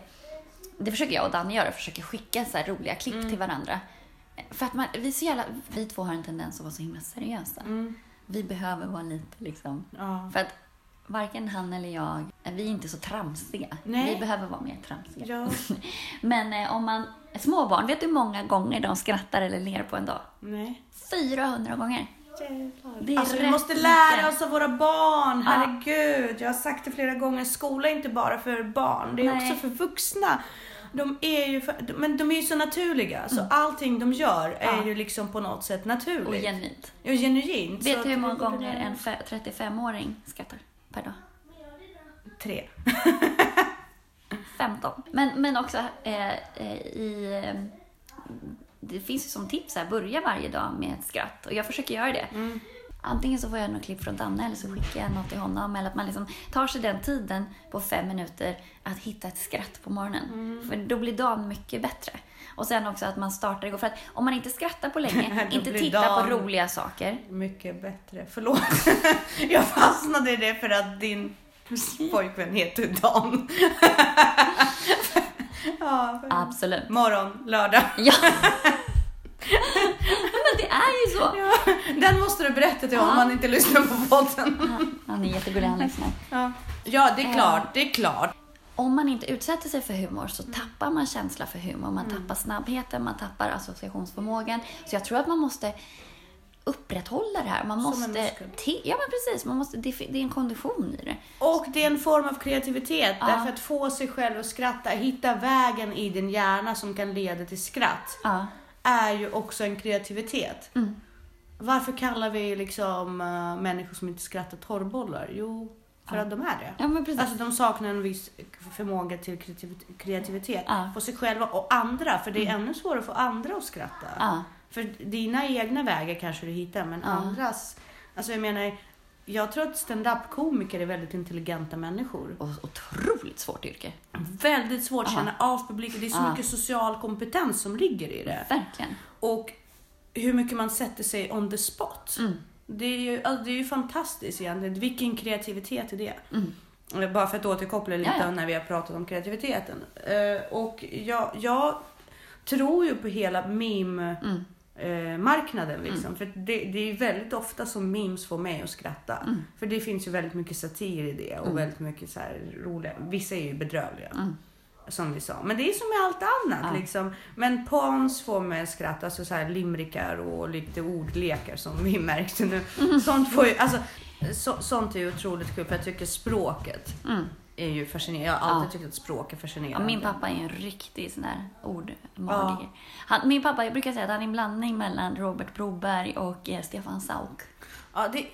det försöker jag och Danny göra, försöker skicka så här roliga klipp till varandra. För att man, vi, så jävla, vi två har en tendens att vara så himla seriösa. Vi behöver vara lite liksom... Ja. För att varken han eller jag, vi är inte så tramsiga. Nej. Vi behöver vara mer tramsiga. Ja. Men eh, om man... Små barn, vet du hur många gånger de skrattar eller ler på en dag? Nej. 400 gånger. Det är Alltså vi måste lära oss av våra barn, Ja. herregud. Jag har sagt det flera gånger, skola är inte bara för barn, det är Nej. också för vuxna. De är ju, för, men de är ju så naturliga, så allting de gör är Mm. Ja. ju liksom på något sätt naturligt. Och genuint. Ja, genuint. Vet du hur många gånger en oss. fe- 35-åring skrattar per dag? Tre. 15. Men, men också eh, eh, i... Eh, det finns ju som tips här, börja varje dag med ett skratt. Och jag försöker göra det. Mm. Antingen så får jag något klipp från Danne eller så skickar jag något till honom. Eller att man liksom tar sig den tiden på fem minuter att hitta ett skratt på morgonen. Mm. För då blir dagen mycket bättre. Och sen också att man startar igång. För att om man inte skrattar på länge, inte tittar på roliga saker. Mycket bättre. Förlåt. Jag fastnade i det för att din pojkvän heter Dan. ja. Absolut. Morgon, lördag. Ja. men det är ju så. Ja, den måste du berätta till honom om han inte lyssnar på podden. Han, han är jättegullig, han lyssnar. Ja, ja det är klart. Det är klart. Om man inte utsätter sig för humor så tappar man känsla för humor. Man tappar snabbheten, man tappar associationsförmågan. Så jag tror att man måste upprätthålla det här. Man måste... Ja, men precis. Man måste, det, det är en kondition i det. Och det är en form av kreativitet. Ja. Därför att få sig själv att skratta, hitta vägen i din hjärna som kan leda till skratt, Ja. är ju också en kreativitet. Mm. Varför kallar vi liksom uh, människor som inte skrattar torrbollar? Jo, för Ja. att de är det. Ja, men precis. Alltså de saknar en viss förmåga till kreativ- kreativitet Ja. på sig själva och andra. För det är ännu svårare att få andra att skratta. ja. För dina egna vägar kanske du hittar, men andras... Alltså jag menar, jag tror att stand-up-komiker är väldigt intelligenta människor. Och otroligt svårt yrke. Väldigt svårt att känna av publiken. Det är så mycket social kompetens som ligger i det. Verkligen. Och hur mycket man sätter sig on the spot. Mm. Det är ju, alltså det är ju fantastiskt egentligen. Vilken kreativitet är det? Mm. Eh, Bara för att återkoppla lite Ja, ja. när vi har pratat om kreativiteten. Eh, Och jag, jag tror ju på hela meme Mm. eh, marknaden liksom. För det, det är väldigt ofta som memes får mig att skratta. Mm. För det finns ju väldigt mycket satir i det och Mm. väldigt mycket så roliga. Vissa är ju bedrövliga. Som vi sa. Men det är som med allt annat Ja. liksom. Men pons får mig att skratta. Alltså så här limrikar och lite ordlekar som vi märkte nu. Mm. Sånt får ju, alltså, så, sånt är ju otroligt kul för jag tycker språket Mm. är ju fascinerande. Jag har alltid Ja. tyckt att språk är Ja, fascinerande. min pappa är en riktig sån där ordmagiker. Han, min pappa, jag brukar säga att han är en blandning mellan Robert Broberg och eh, Stefan Sauk. Ja, det,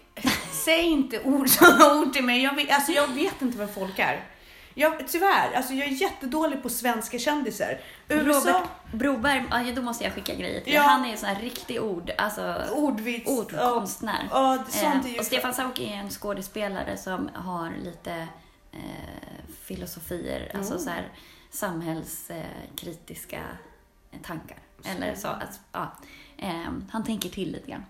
säg inte ord, sådana ord till mig. Jag vet, alltså, jag vet inte vad folk är. Jag, tyvärr, alltså, jag är jättedålig på svenska kändisar. USA, Robert Broberg, ja, då måste jag skicka grejer till Ja. Han är en sån här riktig ord, alltså ordvits. ordkonstnär. Ja, ja, sånt är Eh, ju... och Stefan Sauk är en skådespelare som har lite eh, filosofier, alltså Mm. så här samhällskritiska eh, tankar. Eller så, alltså, ja. eh, han tänker till lite grann.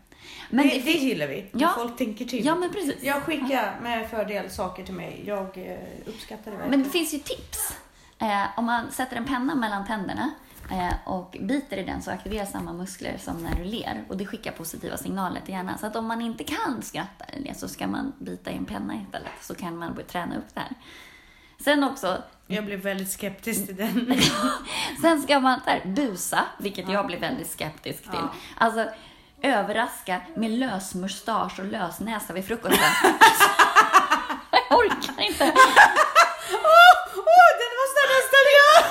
Men det, det gillar vi, när Ja. folk tänker till. Ja, men precis. Jag skickar med fördel saker till mig. Jag eh, uppskattar det verkligen. Men det finns ju tips. Eh, om man sätter en penna mellan tänderna eh, och biter i den så aktiveras samma muskler som när du ler. Och det skickar positiva signaler till hjärnan. Så att om man inte kan skratta eller det så ska man bita i en penna istället. Så kan man börja träna upp det här. Sen också, Jag blev väldigt skeptisk till den. Sen ska man där, busa, vilket jag blir väldigt skeptisk till. Ja. Alltså, överraska med lösmustasch och lösnäsa vid frukosten. jag orkar inte. Åh, oh, den måste nästan jag!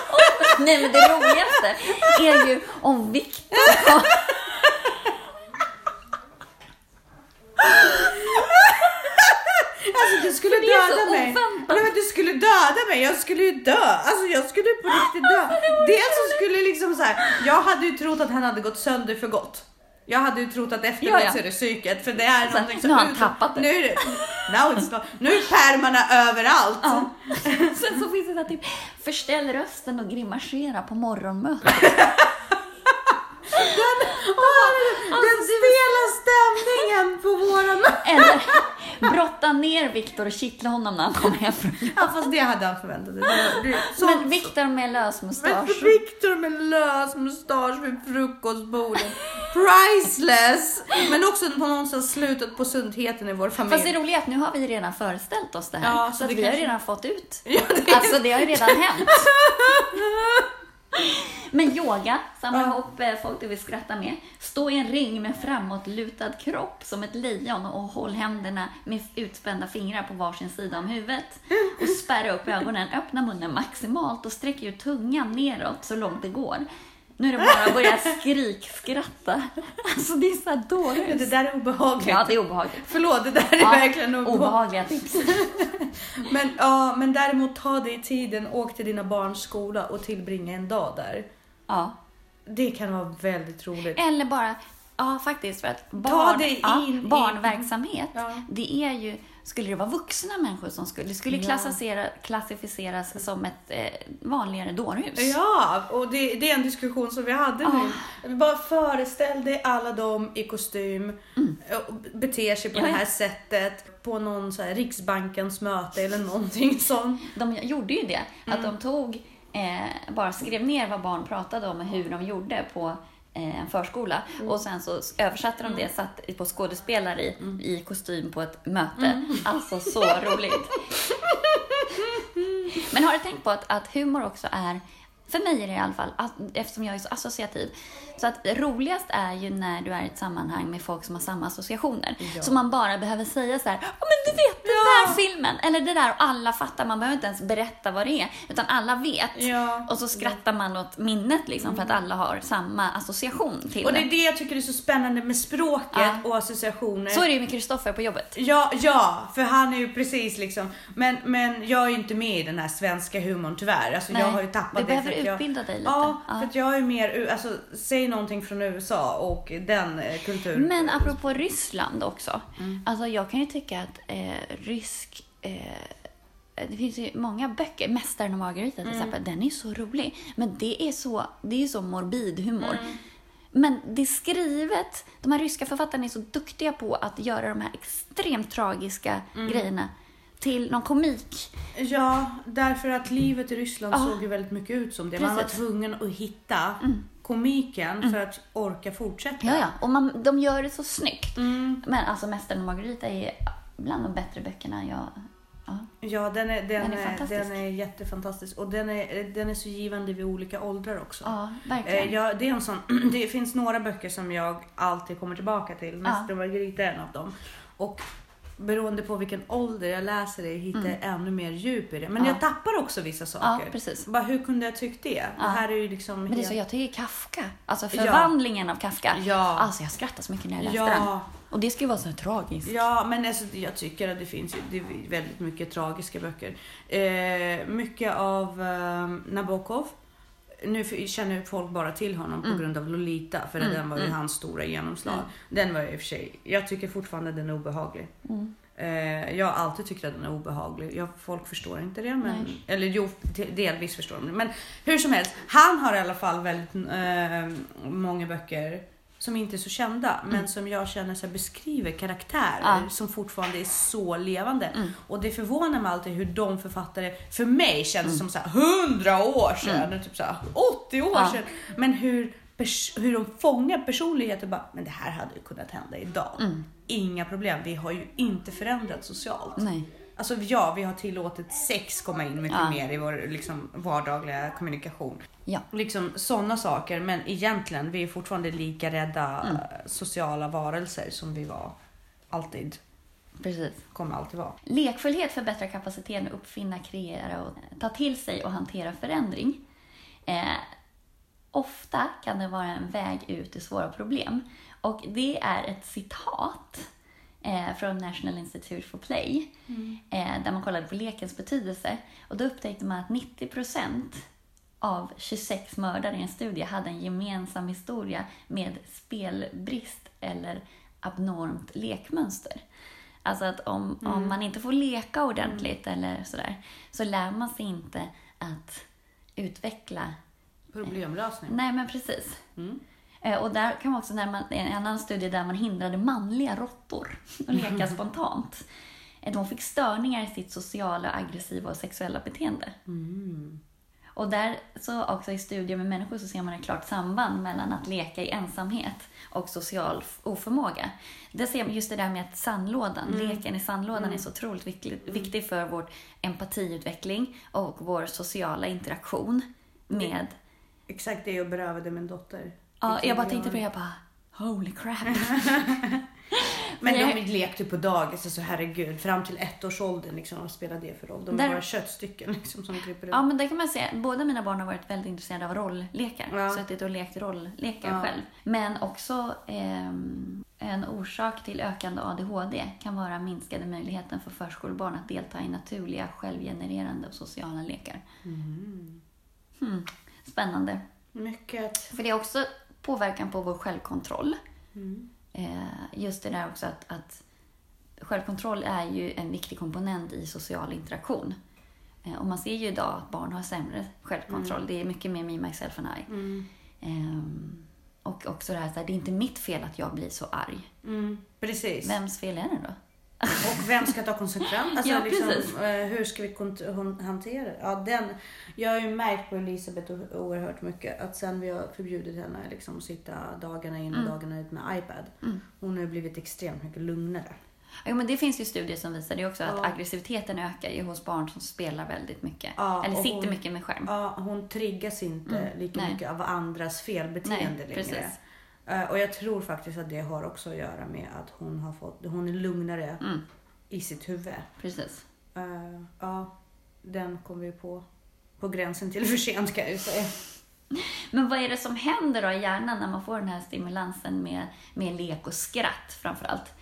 Nej, men det roligaste är ju om Viktor Alltså du skulle döda mig. oväntat. Nej, men du skulle döda mig. Jag skulle ju dö. Alltså jag skulle på riktigt dö. Dels så skulle liksom så här. Jag hade ju trott att han hade gått sönder för gott. Jag hade ju trott att efteråt Ja, ja. så är det psyket för det är Så, någonting som nu har han tappat det. Nu är det, now it's not, nu är pärmarna överallt. Ja. Sen så finns det så typ, förställ rösten och grimasera på morgonmötet. Åh, den stela stämningen på våra. Eller brotta ner Viktor och kittla honom när han kommer hem från Ja fast det hade han förväntat sig. Men Viktor med Men lösmustasch. för Victor med lös mustasch vid frukostbordet. Priceless! Men också på någonstans slutet på sundheten i vår familj. Fast det roliga är att nu har vi redan föreställt oss det här. Ja, så så att vi har kanske- redan fått ut. Ja, det- Alltså det har ju redan hänt. Men yoga, samla ihop eh, folk du vill skratta med. Stå i en ring med framåtlutad kropp som ett lejon och håll händerna med utspända fingrar på varsin sida om huvudet. Och spärra upp ögonen, öppna munnen maximalt och sträck ut tungan neråt så långt det går. Nu är det bara att börja skrikskratta. Alltså det är så här Ja, dåligt. det där är obehagligt. Ja, det är obehagligt. Förlåt, det där är Ja, verkligen obehagligt. Obehagliga tips. Men, ja, men däremot ta dig tiden, åk till dina barns skola och tillbringa en dag där. Ja. Det kan vara väldigt roligt. Eller bara, ja faktiskt för att barn, ja, in i- barnverksamhet, Ja. det är ju, skulle det vara vuxna människor som skulle, det skulle Ja. klassificera, klassificeras som ett eh, vanligare dårhus. Ja, och det, det är en diskussion som vi hade nu. Bara föreställ dig alla de i kostym och beter sig på Mm. Ja, det ja. här sättet på någon så här Riksbankens möte eller någonting sånt. De gjorde ju det, att Mm. de tog, eh, bara skrev ner vad barn pratade om och hur de gjorde på eh, en förskola Mm. och sen så översatte de det, satt på skådespelare i, Mm. i kostym på ett möte. Alltså så roligt. Men har du tänkt på att, att humor också är, för mig är det i alla fall, att, eftersom jag är så associativ, så att roligast är ju när du är i ett sammanhang med folk som har samma associationer. Ja. Så man bara behöver säga så här, ja men du vet Ja. där filmen, eller det där, och alla fattar, man behöver inte ens berätta vad det är, utan alla vet. Ja. Och så skrattar man åt minnet liksom, för att alla har samma association till Och det det. är det jag tycker är så spännande med språket Ja. och associationer. Så är det ju med Kristoffer på jobbet. Ja, ja, för han är ju precis liksom, men, men jag är ju inte med i den här svenska humorn tyvärr. Alltså Nej, jag har ju tappat du det. behöver för att jag, utbilda dig lite. Ja, Ja. för att jag är mer, alltså säg någonting från USA och den eh, kulturen. Men apropå Ryssland också. Mm. Alltså jag kan ju tycka att eh, rysk... Eh, det finns ju många böcker, Mästaren och Margarita Mm. till exempel, den är så rolig. Men det är så, det är så morbid humor. Mm. Men det är skrivet, de här ryska författarna är så duktiga på att göra de här extremt tragiska Mm. grejerna till någon komik. Ja, därför att livet i Ryssland Ja. såg ju väldigt mycket ut som det. Man var Precis. Mm. tvungen att hitta komiken för att orka fortsätta. Ja, ja. Och man, de gör det så snyggt. Mm. Men alltså Mästaren och Margarita är bland de bättre böckerna jag... Ja. Ja, den är, den, Den är fantastisk. den är jättefantastisk och den är, den är så givande vid olika åldrar också. Ja, verkligen. Eh, ja, det, är en sån, det finns några böcker som jag alltid kommer tillbaka till. Mäster och Margarita är en av dem. Och beroende på vilken ålder jag läser det hittar jag ännu mer djup i det. Men Mm. Ja. jag tappar också vissa saker. precis. Bara, hur kunde jag tyckt det? Det här är ju liksom Men det är så, helt- jag tycker Kafka, alltså Ja. förvandlingen av Kafka. Ja. Alltså jag skrattar så mycket när jag läste Ja. den. Och det ska ju vara så här tragiskt. Ja, men alltså, jag tycker att det finns det är väldigt mycket tragiska böcker. Eh, mycket av eh, Nabokov. Nu känner ju folk bara till honom Mm. på grund av Lolita, för den var ju hans stora genomslag. Den var ju i och för sig, jag tycker fortfarande den är obehaglig. Mm. Eh, jag har alltid tyckt att den är obehaglig. Jag, folk förstår inte det, men, Nej. eller jo, de- delvis förstår de det. Men hur som helst, han har i alla fall väldigt eh, många böcker som inte är så kända, men som jag känner så här, beskriver karaktärer Mm. Ja. som fortfarande är så levande. Mm. Och det förvånar mig alltid hur de författare, för mig känns Mm. som så här 100 år sedan, typ så här 80 år Ja. sedan. Men hur, hur de fångar personligheter bara, men det här hade ju kunnat hända idag. Mm. Inga problem, vi har ju inte förändrats socialt. Nej. Alltså ja, vi har tillåtit sex komma in mycket Ja. mer i vår liksom, vardagliga kommunikation. Ja. Liksom sådana saker, men egentligen, vi är fortfarande lika rädda Mm. sociala varelser som vi var. Alltid. Precis. Kommer alltid vara. Lekfullhet förbättrar kapaciteten att uppfinna, kreera och ta till sig och hantera förändring. Eh, ofta kan det vara en väg ut ur svåra problem. Och det är ett citat eh, från National Institute for Play, eh, där man kollade på lekens betydelse. Och då upptäckte man att 90% av 26 mördare i en studie hade en gemensam historia med spelbrist eller abnormt lekmönster. Alltså att om, om man inte får leka ordentligt eller sådär, så lär man sig inte att utveckla Problemlösning. Nej, men precis. Mm. Eh, Och där kan man också, när man, en annan studie där man hindrade manliga råttor att leka spontant. Eh, De fick störningar i sitt sociala, aggressiva och sexuella beteende. Mm. Och där så också i studier med människor så ser man ett klart samband mellan att leka i ensamhet och social oförmåga. Det ser just det där med att sandlådan, leken i sandlådan är så otroligt viktig, viktig för vår empatiutveckling och vår sociala interaktion med Exakt det jag berövade min dotter. Ja, jag bara tänkte på det, jag bara holy crap. Men Jag- de lekte på dagis, alltså herregud. Fram till ettårsåldern, liksom, vad spelar det för roll? De är Där- bara köttstycken liksom, som kryper ut. Ja, men det kan man säga. Båda mina barn har varit väldigt intresserade av rolllekar. Ja. Suttit och lekt rolllekar Ja. själv. Men också ehm, en orsak till ökande ADHD kan vara minskade möjligheten för förskolebarn att delta i naturliga, självgenererande och sociala lekar. Mm. Hmm. Spännande. Mycket. För det är också påverkan på vår självkontroll. Mm. Eh, just det där också att, att självkontroll är ju en viktig komponent i social interaktion. Eh, och man ser ju idag att barn har sämre självkontroll. Det är mycket mer me, myself and I. Mm. Ehm, och också det här, här, det är inte mitt fel att jag blir så arg. Mm. Precis. Vems fel är det då? Och vem ska ta konsekvenserna? Alltså, Ja, liksom, eh, hur ska vi hantera det? Ja, den, jag har ju märkt på Elisabeth oerhört mycket att sen vi har förbjudit henne liksom, att sitta dagarna in och Mm. dagarna ut med iPad. Mm. Hon har blivit extremt mycket lugnare. Jo, men det finns ju studier som visar det också, att Ja. aggressiviteten ökar ju hos barn som spelar väldigt mycket. Ja, Eller sitter hon- mycket med skärm. Ja, hon triggas inte Mm, lika nej. mycket av andras felbeteende Nej, längre. precis. Eh, och jag tror faktiskt att det har också att göra med att hon har fått, hon är lugnare Mm, i sitt huvud. precis. Eh, ja, den kom vi på på gränsen till för sent kan jag ju säga. Men vad är det som händer då i hjärnan när man får den här stimulansen med, med lek och skratt framförallt?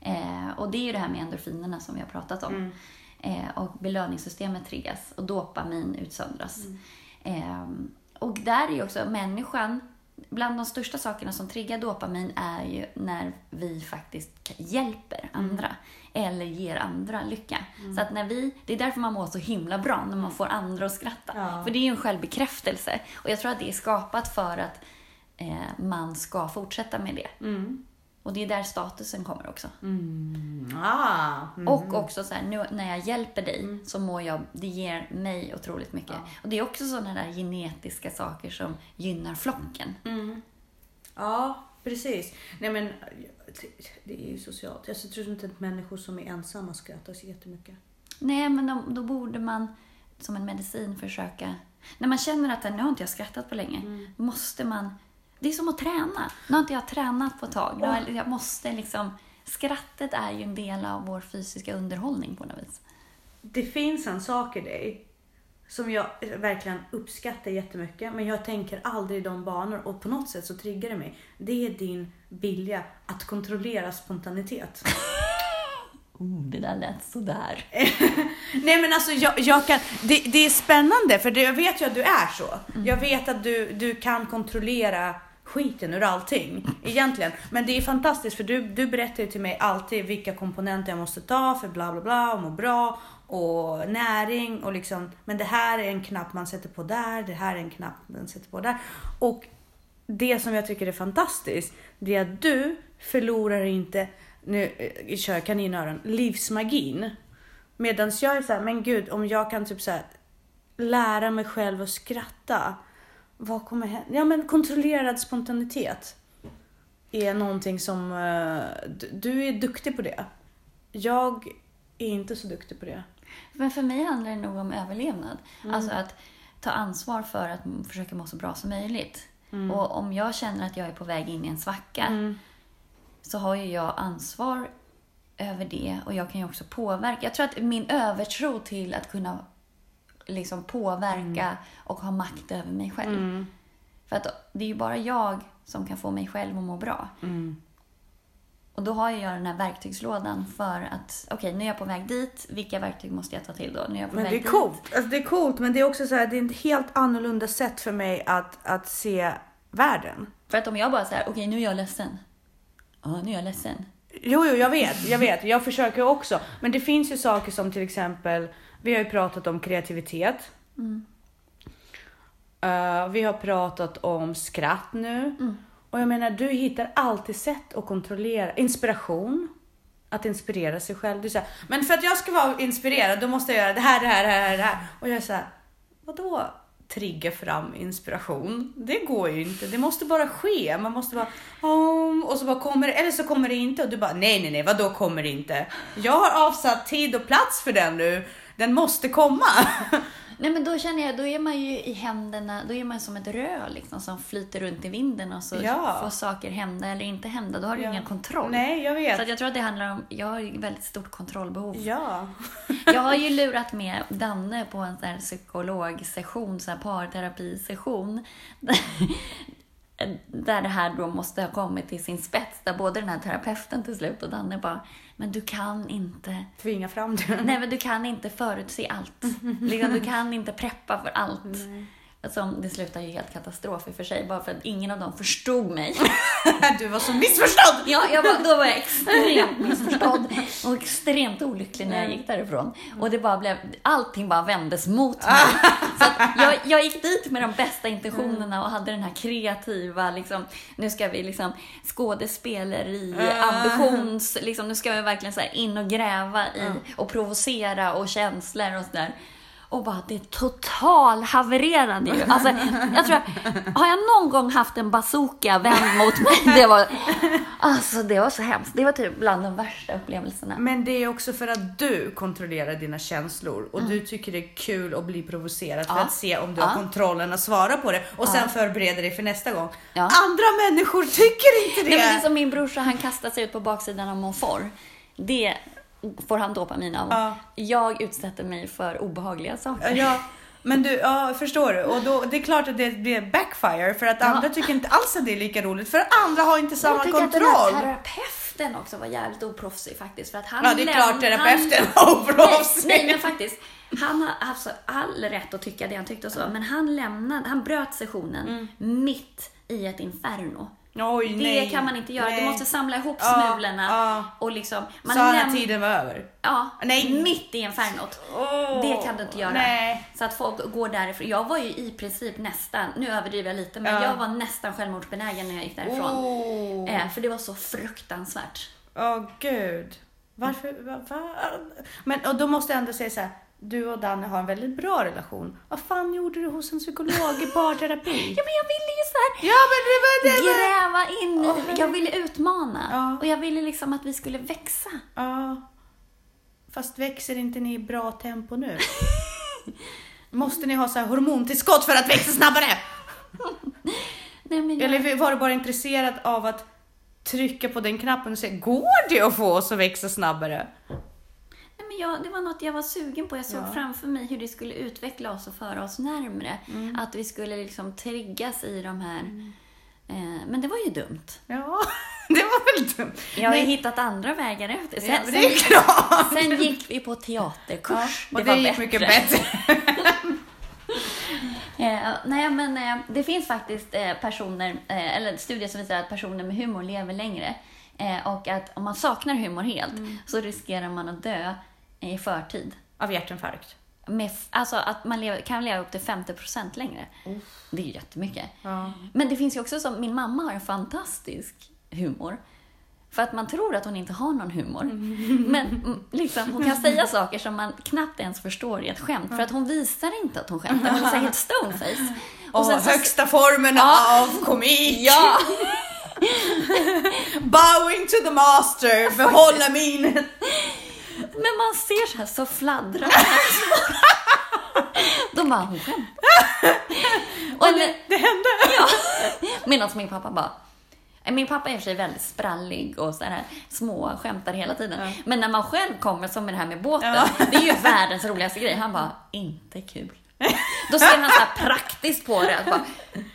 Eh, och det är ju det här med endorfinerna som vi har pratat om. Mm. Eh, och belöningssystemet triggas och dopamin utsöndras. Eh, och där är ju också människan, bland de största sakerna som triggar dopamin är ju när vi faktiskt hjälper andra eller ger andra lycka. Så att när vi, det är därför man mår så himla bra, när man får andra att skratta. Ja. För det är ju en självbekräftelse. Och jag tror att det är skapat för att eh, man ska fortsätta med det. Mm. Och det är där statusen kommer också. Mm. Ah. Mm. Och också så här, nu när jag hjälper dig så mår jag, det ger mig otroligt mycket. Ja. Och det är också sådana där genetiska saker som gynnar flocken. Mm. Ja, precis. Nej men det är ju socialt. Jag tror inte att människor som är ensamma så jättemycket. Nej, men då, då borde man som en medicin försöka... När man känner att nu har inte jag skrattat på länge, måste man... Det är som att träna. Nu har inte jag tränat på ett tag. Jag- Jag måste liksom... Skrattet är ju en del av vår fysiska underhållning på något vis. Det finns en sak i dig som jag verkligen uppskattar jättemycket men jag tänker aldrig i de banor och på något sätt så triggar det mig. Det är din vilja att kontrollera spontanitet. Oh, det där lät sådär. Nej men alltså jag, jag kan, det, det är spännande för det, jag vet ju att du är så. Jag vet att du, du kan kontrollera skiten ur allting egentligen. Men det är fantastiskt för du, du berättar ju till mig alltid vilka komponenter jag måste ta för bla bla bla och må bra och näring och liksom. Men det här är en knapp man sätter på där, det här är en knapp man sätter på där. Och det som jag tycker är fantastiskt, det är att du förlorar inte, nu eh, kör jag kaninöron, livsmagin. Medan jag är såhär, men gud om jag kan typ såhär lära mig själv att skratta. Vad kommer hända? Ja men kontrollerad spontanitet är någonting som, eh, du, är duktig på det. Jag är inte så duktig på det. Men för mig handlar det nog om överlevnad. Alltså att ta ansvar för att försöka må så bra som möjligt. Och om jag känner att jag är på väg in i en svacka så har ju jag ansvar över det och jag kan ju också påverka. Jag tror att min övertro till att kunna liksom påverka och ha makt över mig själv. För att det är ju bara jag som kan få mig själv att må bra. Och då har jag den här verktygslådan för att, okej, nu är jag på väg dit. Vilka verktyg måste jag ta till då? Nu är jag på Men väg det är dit. coolt. Alltså, det är coolt, men det är också så här, det är ett helt annorlunda sätt för mig att, att se världen. För att om jag bara säger, okej, nu är jag ledsen. Ja, nu är jag ledsen. Jo, jo, jag vet, jag vet. Jag försöker också. Men det finns ju saker som till exempel, vi har ju pratat om kreativitet. Eh, vi har pratat om skratt nu. Och jag menar, du hittar alltid sätt att kontrollera inspiration. Att inspirera sig själv. Du säger, men för att jag ska vara inspirerad, då måste jag göra det här, det här, det här, det här. Och jag är så här, vadå trigga fram inspiration? Det går ju inte. Det måste bara ske. Man måste bara, om och så bara kommer det, eller så kommer det inte. Och du bara, nej, nej, nej, vadå kommer det inte? Jag har avsatt tid och plats för den nu. Den måste komma. Nej men då känner jag, då är man ju i händerna, då är man som ett rö liksom som flyter runt i vinden och så Ja. får saker hända eller inte hända. Då har du Ja. ingen kontroll. Nej, jag vet. Så jag tror att det handlar om, jag har ju väldigt stort kontrollbehov. Ja. Jag har ju lurat med Danne på en sån här psykologsession, så här parterapisession. Där det här då måste ha kommit till sin spets. Där både den här terapeuten till slut och Danne bara, men du kan inte Tvinga fram det. Nej, men du kan inte förutse allt. Liksom, du kan inte preppa för allt. Alltså, det slutar ju helt katastrof i och för sig, bara för att ingen av dem förstod mig. Du var så missförstådd! Ja, jag var, då var jag extremt missförstådd och extremt olycklig när jag gick därifrån. Och det bara blev, allting bara vändes mot mig. Så att jag, jag gick dit med de bästa intentionerna och hade den här kreativa, liksom, nu ska vi liksom skådespeleri, ambitions, liksom, nu ska vi verkligen så in och gräva i och provocera och känslor och sådär. Och bara, det total havererade ju. Alltså, jag tror, har jag någon gång haft en bazooka vänd mot mig? Det var, alltså, det var så hemskt. Det var typ bland de värsta upplevelserna. Men det är också för att du kontrollerar dina känslor och du tycker det är kul att bli provocerad för Mm. Ja. att se om du Ja. har kontrollen att svara på det och sen förbereda dig för nästa gång. Ja. Andra människor tycker inte Nej, det. men det är som min brorsa, han kastar sig ut på baksidan av Monfort. Det får han dopamin av. Ja. Jag utsätter mig för obehagliga saker. Ja, men du, ja, förstår du? Och då, det är klart att det blir backfire för att andra tycker inte alls att det är lika roligt för andra har inte samma jag tycker att den här kontroll. terapeuten också var jävligt oproffsig faktiskt. För att han Ja, det är klart terapeuten han- har oproffsig. Nej, nej, men faktiskt. Han har alltså all rätt att tycka det han tyckte och så. Men han lämnade, han bröt sessionen mitt i ett inferno. Oj, Det nej. kan man inte göra. Nej. Du måste samla ihop smulorna ja. och liksom... Man han läm- tiden var över? Ja, Nej. mitt i infernot. Åh, Det kan du inte göra. Nej. Så att folk går därifrån. Jag var ju i princip nästan, nu överdriver jag lite, men Ja. jag var nästan självmordsbenägen när jag gick därifrån. Åh, Eh, för det var så fruktansvärt. Åh, gud. Varför? Va, va? Men och då måste jag ändå säga så här. Du och Danne har en väldigt bra relation. Vad fan gjorde du hos en psykolog i parterapi? Ja, men jag ville ju så här Ja, men det var det. var- gräva in i, jag ville utmana. Ja. Och jag ville liksom att vi skulle växa. Ja. Fast växer inte ni i bra tempo nu? Måste ni ha så här hormontillskott för att växa snabbare? Nej, men jag, Eller var du bara intresserad av att trycka på den knappen och säga, går det att få oss att växa snabbare? Nej, men jag, det var något jag var sugen på. Jag såg Ja. framför mig hur det skulle utveckla oss och föra oss närmre. Att vi skulle liksom triggas i de här... Eh, men det var ju dumt. Ja, det var väl dumt. Jag har ju hittat andra vägar efter. Sen, Ja, det är sen, klart. sen gick vi på teaterkurs. och det, var gick mycket bättre. Eh, nej, men eh, det finns faktiskt eh, personer, eh, eller studier som visar att personer med humor lever längre. Eh, och att om man saknar humor helt Mm. så riskerar man att dö i förtid. Av hjärtinfarkt. Med, alltså att man lever, kan leva upp till 50% längre. Det är ju jättemycket. Ja. Men det finns ju också som, min mamma har en fantastisk humor. För att man tror att hon inte har någon humor. Men mm, liksom, hon kan säga saker som man knappt ens förstår i ett skämt. För att hon visar inte att hon skämtar. Hon är helt stoneface. Och så- högsta formen Ja. av komik. Ja! Bowing to the master, behålla minen. Men man ser så här så fladdrar De bara, hon skämtar. Och en, Det hände! ja. Medan min pappa bara, min pappa är i och för sig väldigt sprallig och så här små skämtar hela tiden. Men när man själv kommer, som med det här med båten, Ja. det är ju världens roligaste grej. Han bara, inte kul. Då ser man så här praktiskt på det. Bara,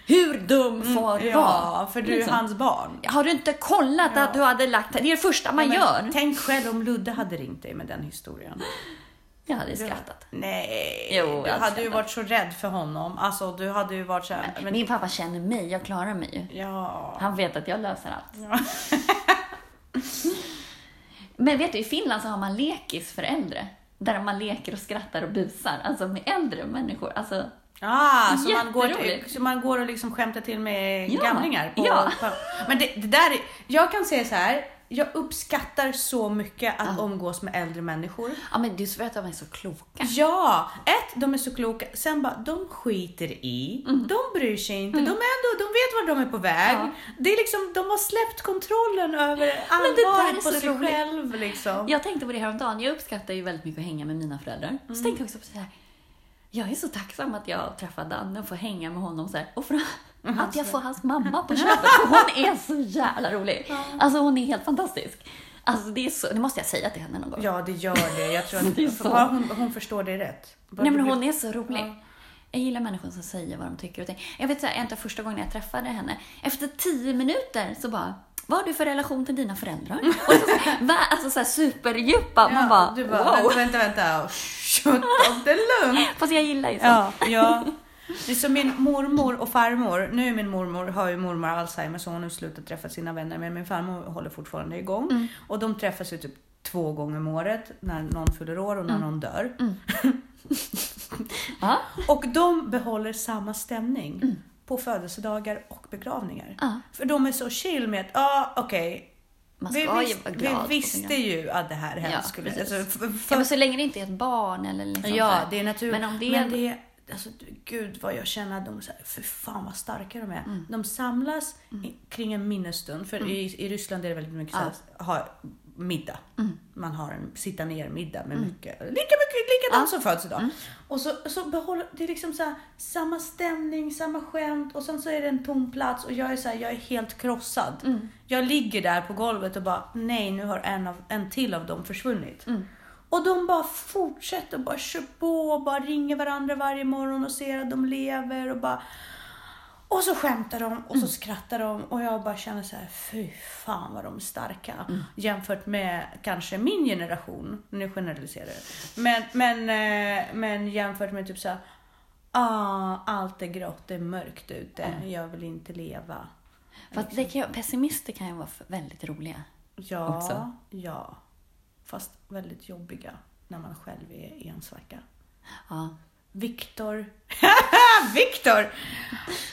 Hur dum får du vara? Ja, för du är Liksom. hans barn. Har du inte kollat att du hade lagt... Det är det första man Men gör. Tänk själv om Ludde hade ringt dig med den historien. Jag hade skrattat. Nej, Jo, du jag hade ju varit så rädd för honom. Alltså, du hade ju varit så här, men, Min pappa känner mig, jag klarar mig ju. Ja. Han vet att jag löser allt. Men vet du, i Finland så har man lekis för äldre. Där man leker och skrattar och busar. Alltså med äldre människor. Alltså, Ah, så man, går till, så man går och liksom skämtar till med Ja, gamlingar? På, ja. på, men det, det där, är- jag kan säga så här. Jag uppskattar så mycket att umgås med äldre människor. ja men du vet att de är så kloka. Ja, ett, de är så kloka. Sen bara, de skiter i. De bryr sig inte. De, är ändå, de vet var de är på väg. Ja. Det är liksom, de har släppt kontrollen över allvaret är på sig roligt. själv. Liksom. Jag tänkte på det häromdagen. Jag uppskattar ju väldigt mycket att hänga med mina föräldrar. Så tänkte jag också på så här. Jag är så tacksam att jag träffar Danne och får hänga med honom så här. Och för att jag får hans mamma på köpet. För hon är så jävla rolig. Alltså hon är helt fantastisk. Alltså det är så, det måste jag säga till henne någon gång. Ja, det gör det. Jag tror Det att så. bara hon, hon förstår det rätt. Bara Nej men blir- hon är så rolig. Ja. Jag gillar människor som säger vad de tycker och tänker. Jag vet av första gången jag träffade henne, efter tio minuter så bara vad har du för relation till dina föräldrar? Och så, va, alltså så här superdjupa. Man bara, du bara, wow. vänta, vänta, vänta. Shut up, det är lugnt. Fast jag gillar ju så. Ja, ja. Det är som min mormor och farmor. Nu är min mormor, har ju mormor Alzheimer så hon har slutat träffa sina vänner. Men min farmor håller fortfarande igång. Mm. Och de träffas ju typ två gånger om året. När någon fyller år och när Mm. någon dör. Ja. Och de behåller samma stämning. Mm. På födelsedagar och begravningar. Ja. För de är så chill med att, ja ah, okej. Man Vi, ska ju vis- vara vi visste ju att det här Ja, helst skulle... Alltså, för, Ja, men så länge det inte är ett barn eller liksom Ja, det är naturligt. Men om det är... Men det är alltså, gud vad jag känner att de, så för fan vad starka de är. Mm. De samlas i, kring en minnesstund. För i, i Ryssland är det väldigt mycket så här, ha middag. Mm. Man har en sitta ner middag med mycket, lika mycket, likadant som födelsedag. Mm. Och så, så behåller, det är liksom så här, samma stämning, samma skämt och sen så är det en tom plats och jag är så här, jag är helt krossad. Mm. Jag ligger där på golvet och bara, nej nu har en, av, en till av dem försvunnit. Mm. Och de bara fortsätter och bara kör på och bara ringer varandra varje morgon och ser att de lever och bara... Och så skämtar de och så skrattar de och jag bara känner så här, fy fan vad de är starka. Jämfört med kanske min generation, nu generaliserar jag. Men, men, eh, men jämfört med typ så här, ah, allt är grått, det är mörkt ute, jag vill inte leva. För att det kan, pessimister kan ju vara väldigt roliga. Ja, Också. ja. Fast väldigt jobbiga när man själv är i en svacka. Ja. Viktor. Viktor!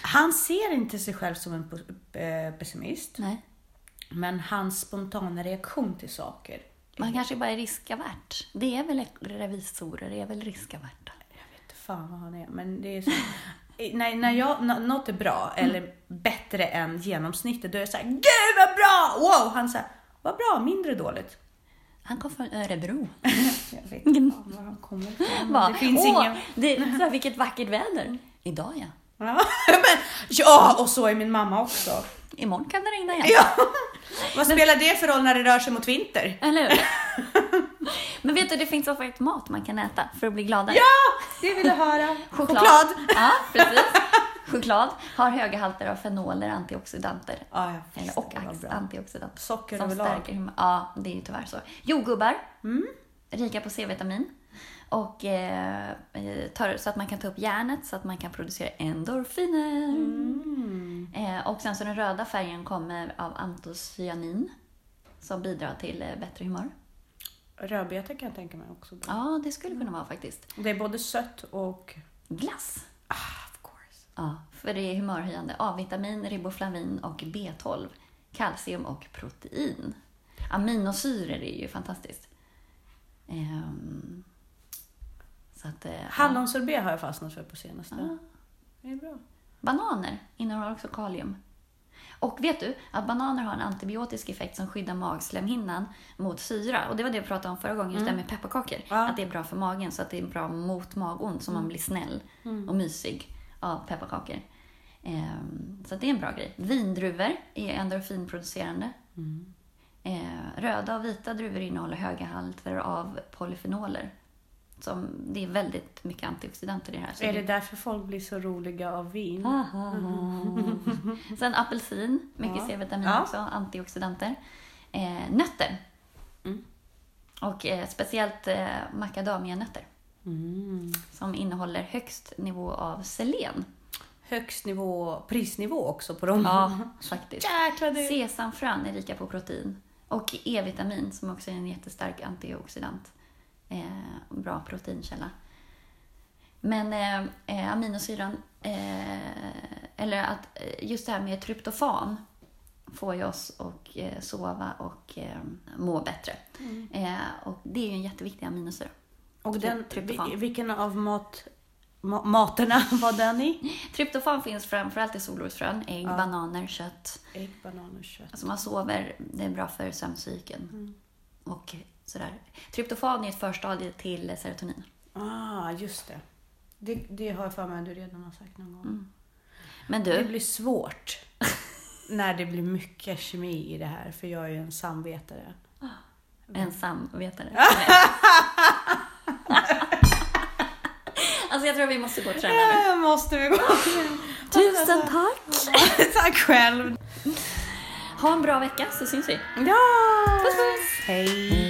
Han ser inte sig själv som en eh, pessimist. Nej. Men hans spontana reaktion till saker. Man kanske bara är riskavärt. Det är väl revisorer, det är väl riskavärt. Jag vet inte fan vad han är. Men det är så, när, när jag, nå- något är bra eller bättre än genomsnittet, då är jag såhär Gud vad bra! Wow! Han säger vad bra, mindre dåligt. Han kom från Örebro. Jag vet inte var han kommer ifrån. Va? Det finns Åh, ingen... det, så vilket vackert väder. Idag ja. Ja, men, ja, och så är min mamma också. Imorgon kan det regna igen. Ja. Vad spelar det för roll när det rör sig mot vinter? Eller hur? Men vet du, det finns också faktiskt mat man kan äta för att bli gladare. Ja, det vill jag höra. Choklad. Ja, precis. Choklad har höga halter av fenoler, antioxidanter. Visste Eller, och antioxidanter. Socker som överlag. stärker. Ja, det är ju tyvärr så. Jordgubbar. Rika på C-vitamin. Och eh, eh, tar, så att man kan ta upp järnet så att man kan producera endorfiner. Eh, och sen så den röda färgen kommer av antocyanin. Som bidrar till eh, bättre humör. Rödbeta kan jag tänka mig också. Ja, det skulle kunna vara faktiskt. Det är både sött och... Glass. Ah. Ja, för det är humörhöjande. A-vitamin, riboflavin och B12. Kalcium och protein. Aminosyror är ju fantastiskt. Ehm, så att, eh, ja. Hallonsorbet har jag fastnat för på senaste. Ja. Det är bra. Bananer innehåller också kalium. Och vet du att bananer har en antibiotisk effekt som skyddar magslemhinnan mot syra? Och det var det vi pratade om förra gången, just det här med pepparkakor. Ja. Att det är bra för magen, så att det är bra mot magont, så man blir snäll och mysig av pepparkakor. Ehm, så det är en bra grej. Vindruvor är endorfinproducerande. Eh, röda och vita druvor innehåller höga halter av polyfenoler. Som, det är väldigt mycket antioxidanter i det här. så Är det därför folk blir så roliga av vin? Sen apelsin, mycket Ja. C-vitamin Ja. också, antioxidanter. Eh, nötter. Mm. Och eh, speciellt eh, macadamianötter Mm. som innehåller högst nivå av selen. Högst nivå, prisnivå också på dem. Ja, faktiskt. Jäklar. Sesamfrön är rika på protein. Och E-vitamin som också är en jättestark antioxidant. Eh, bra proteinkälla. Men eh, eh, aminosyran, eh, eller att eh, just det här med tryptofan får ju oss att eh, sova och må bättre. Eh, och det är ju en jätteviktig aminosyra. Och den, Tryptofan. vil- vilken av mat, ma, materna var den i? Tryptofan finns framförallt i solrosfrön, ägg, Ja. bananer, kött. Ägg, banan och kött. Alltså man sover, det är bra för sömncykeln. Och sådär. Tryptofan är ett förstadie till serotonin. Ah, just det. Det, det har jag för mig att du redan har sagt någon gång. Men Det du, blir svårt när det blir mycket kemi i det här, för jag är ju en samvetare. en samvetare. alltså jag tror vi måste gå och träna nu. Äh, måste vi gå? Tusen tack! Tack själv! Ha en bra vecka så syns vi. Ja! Puss puss! Hej!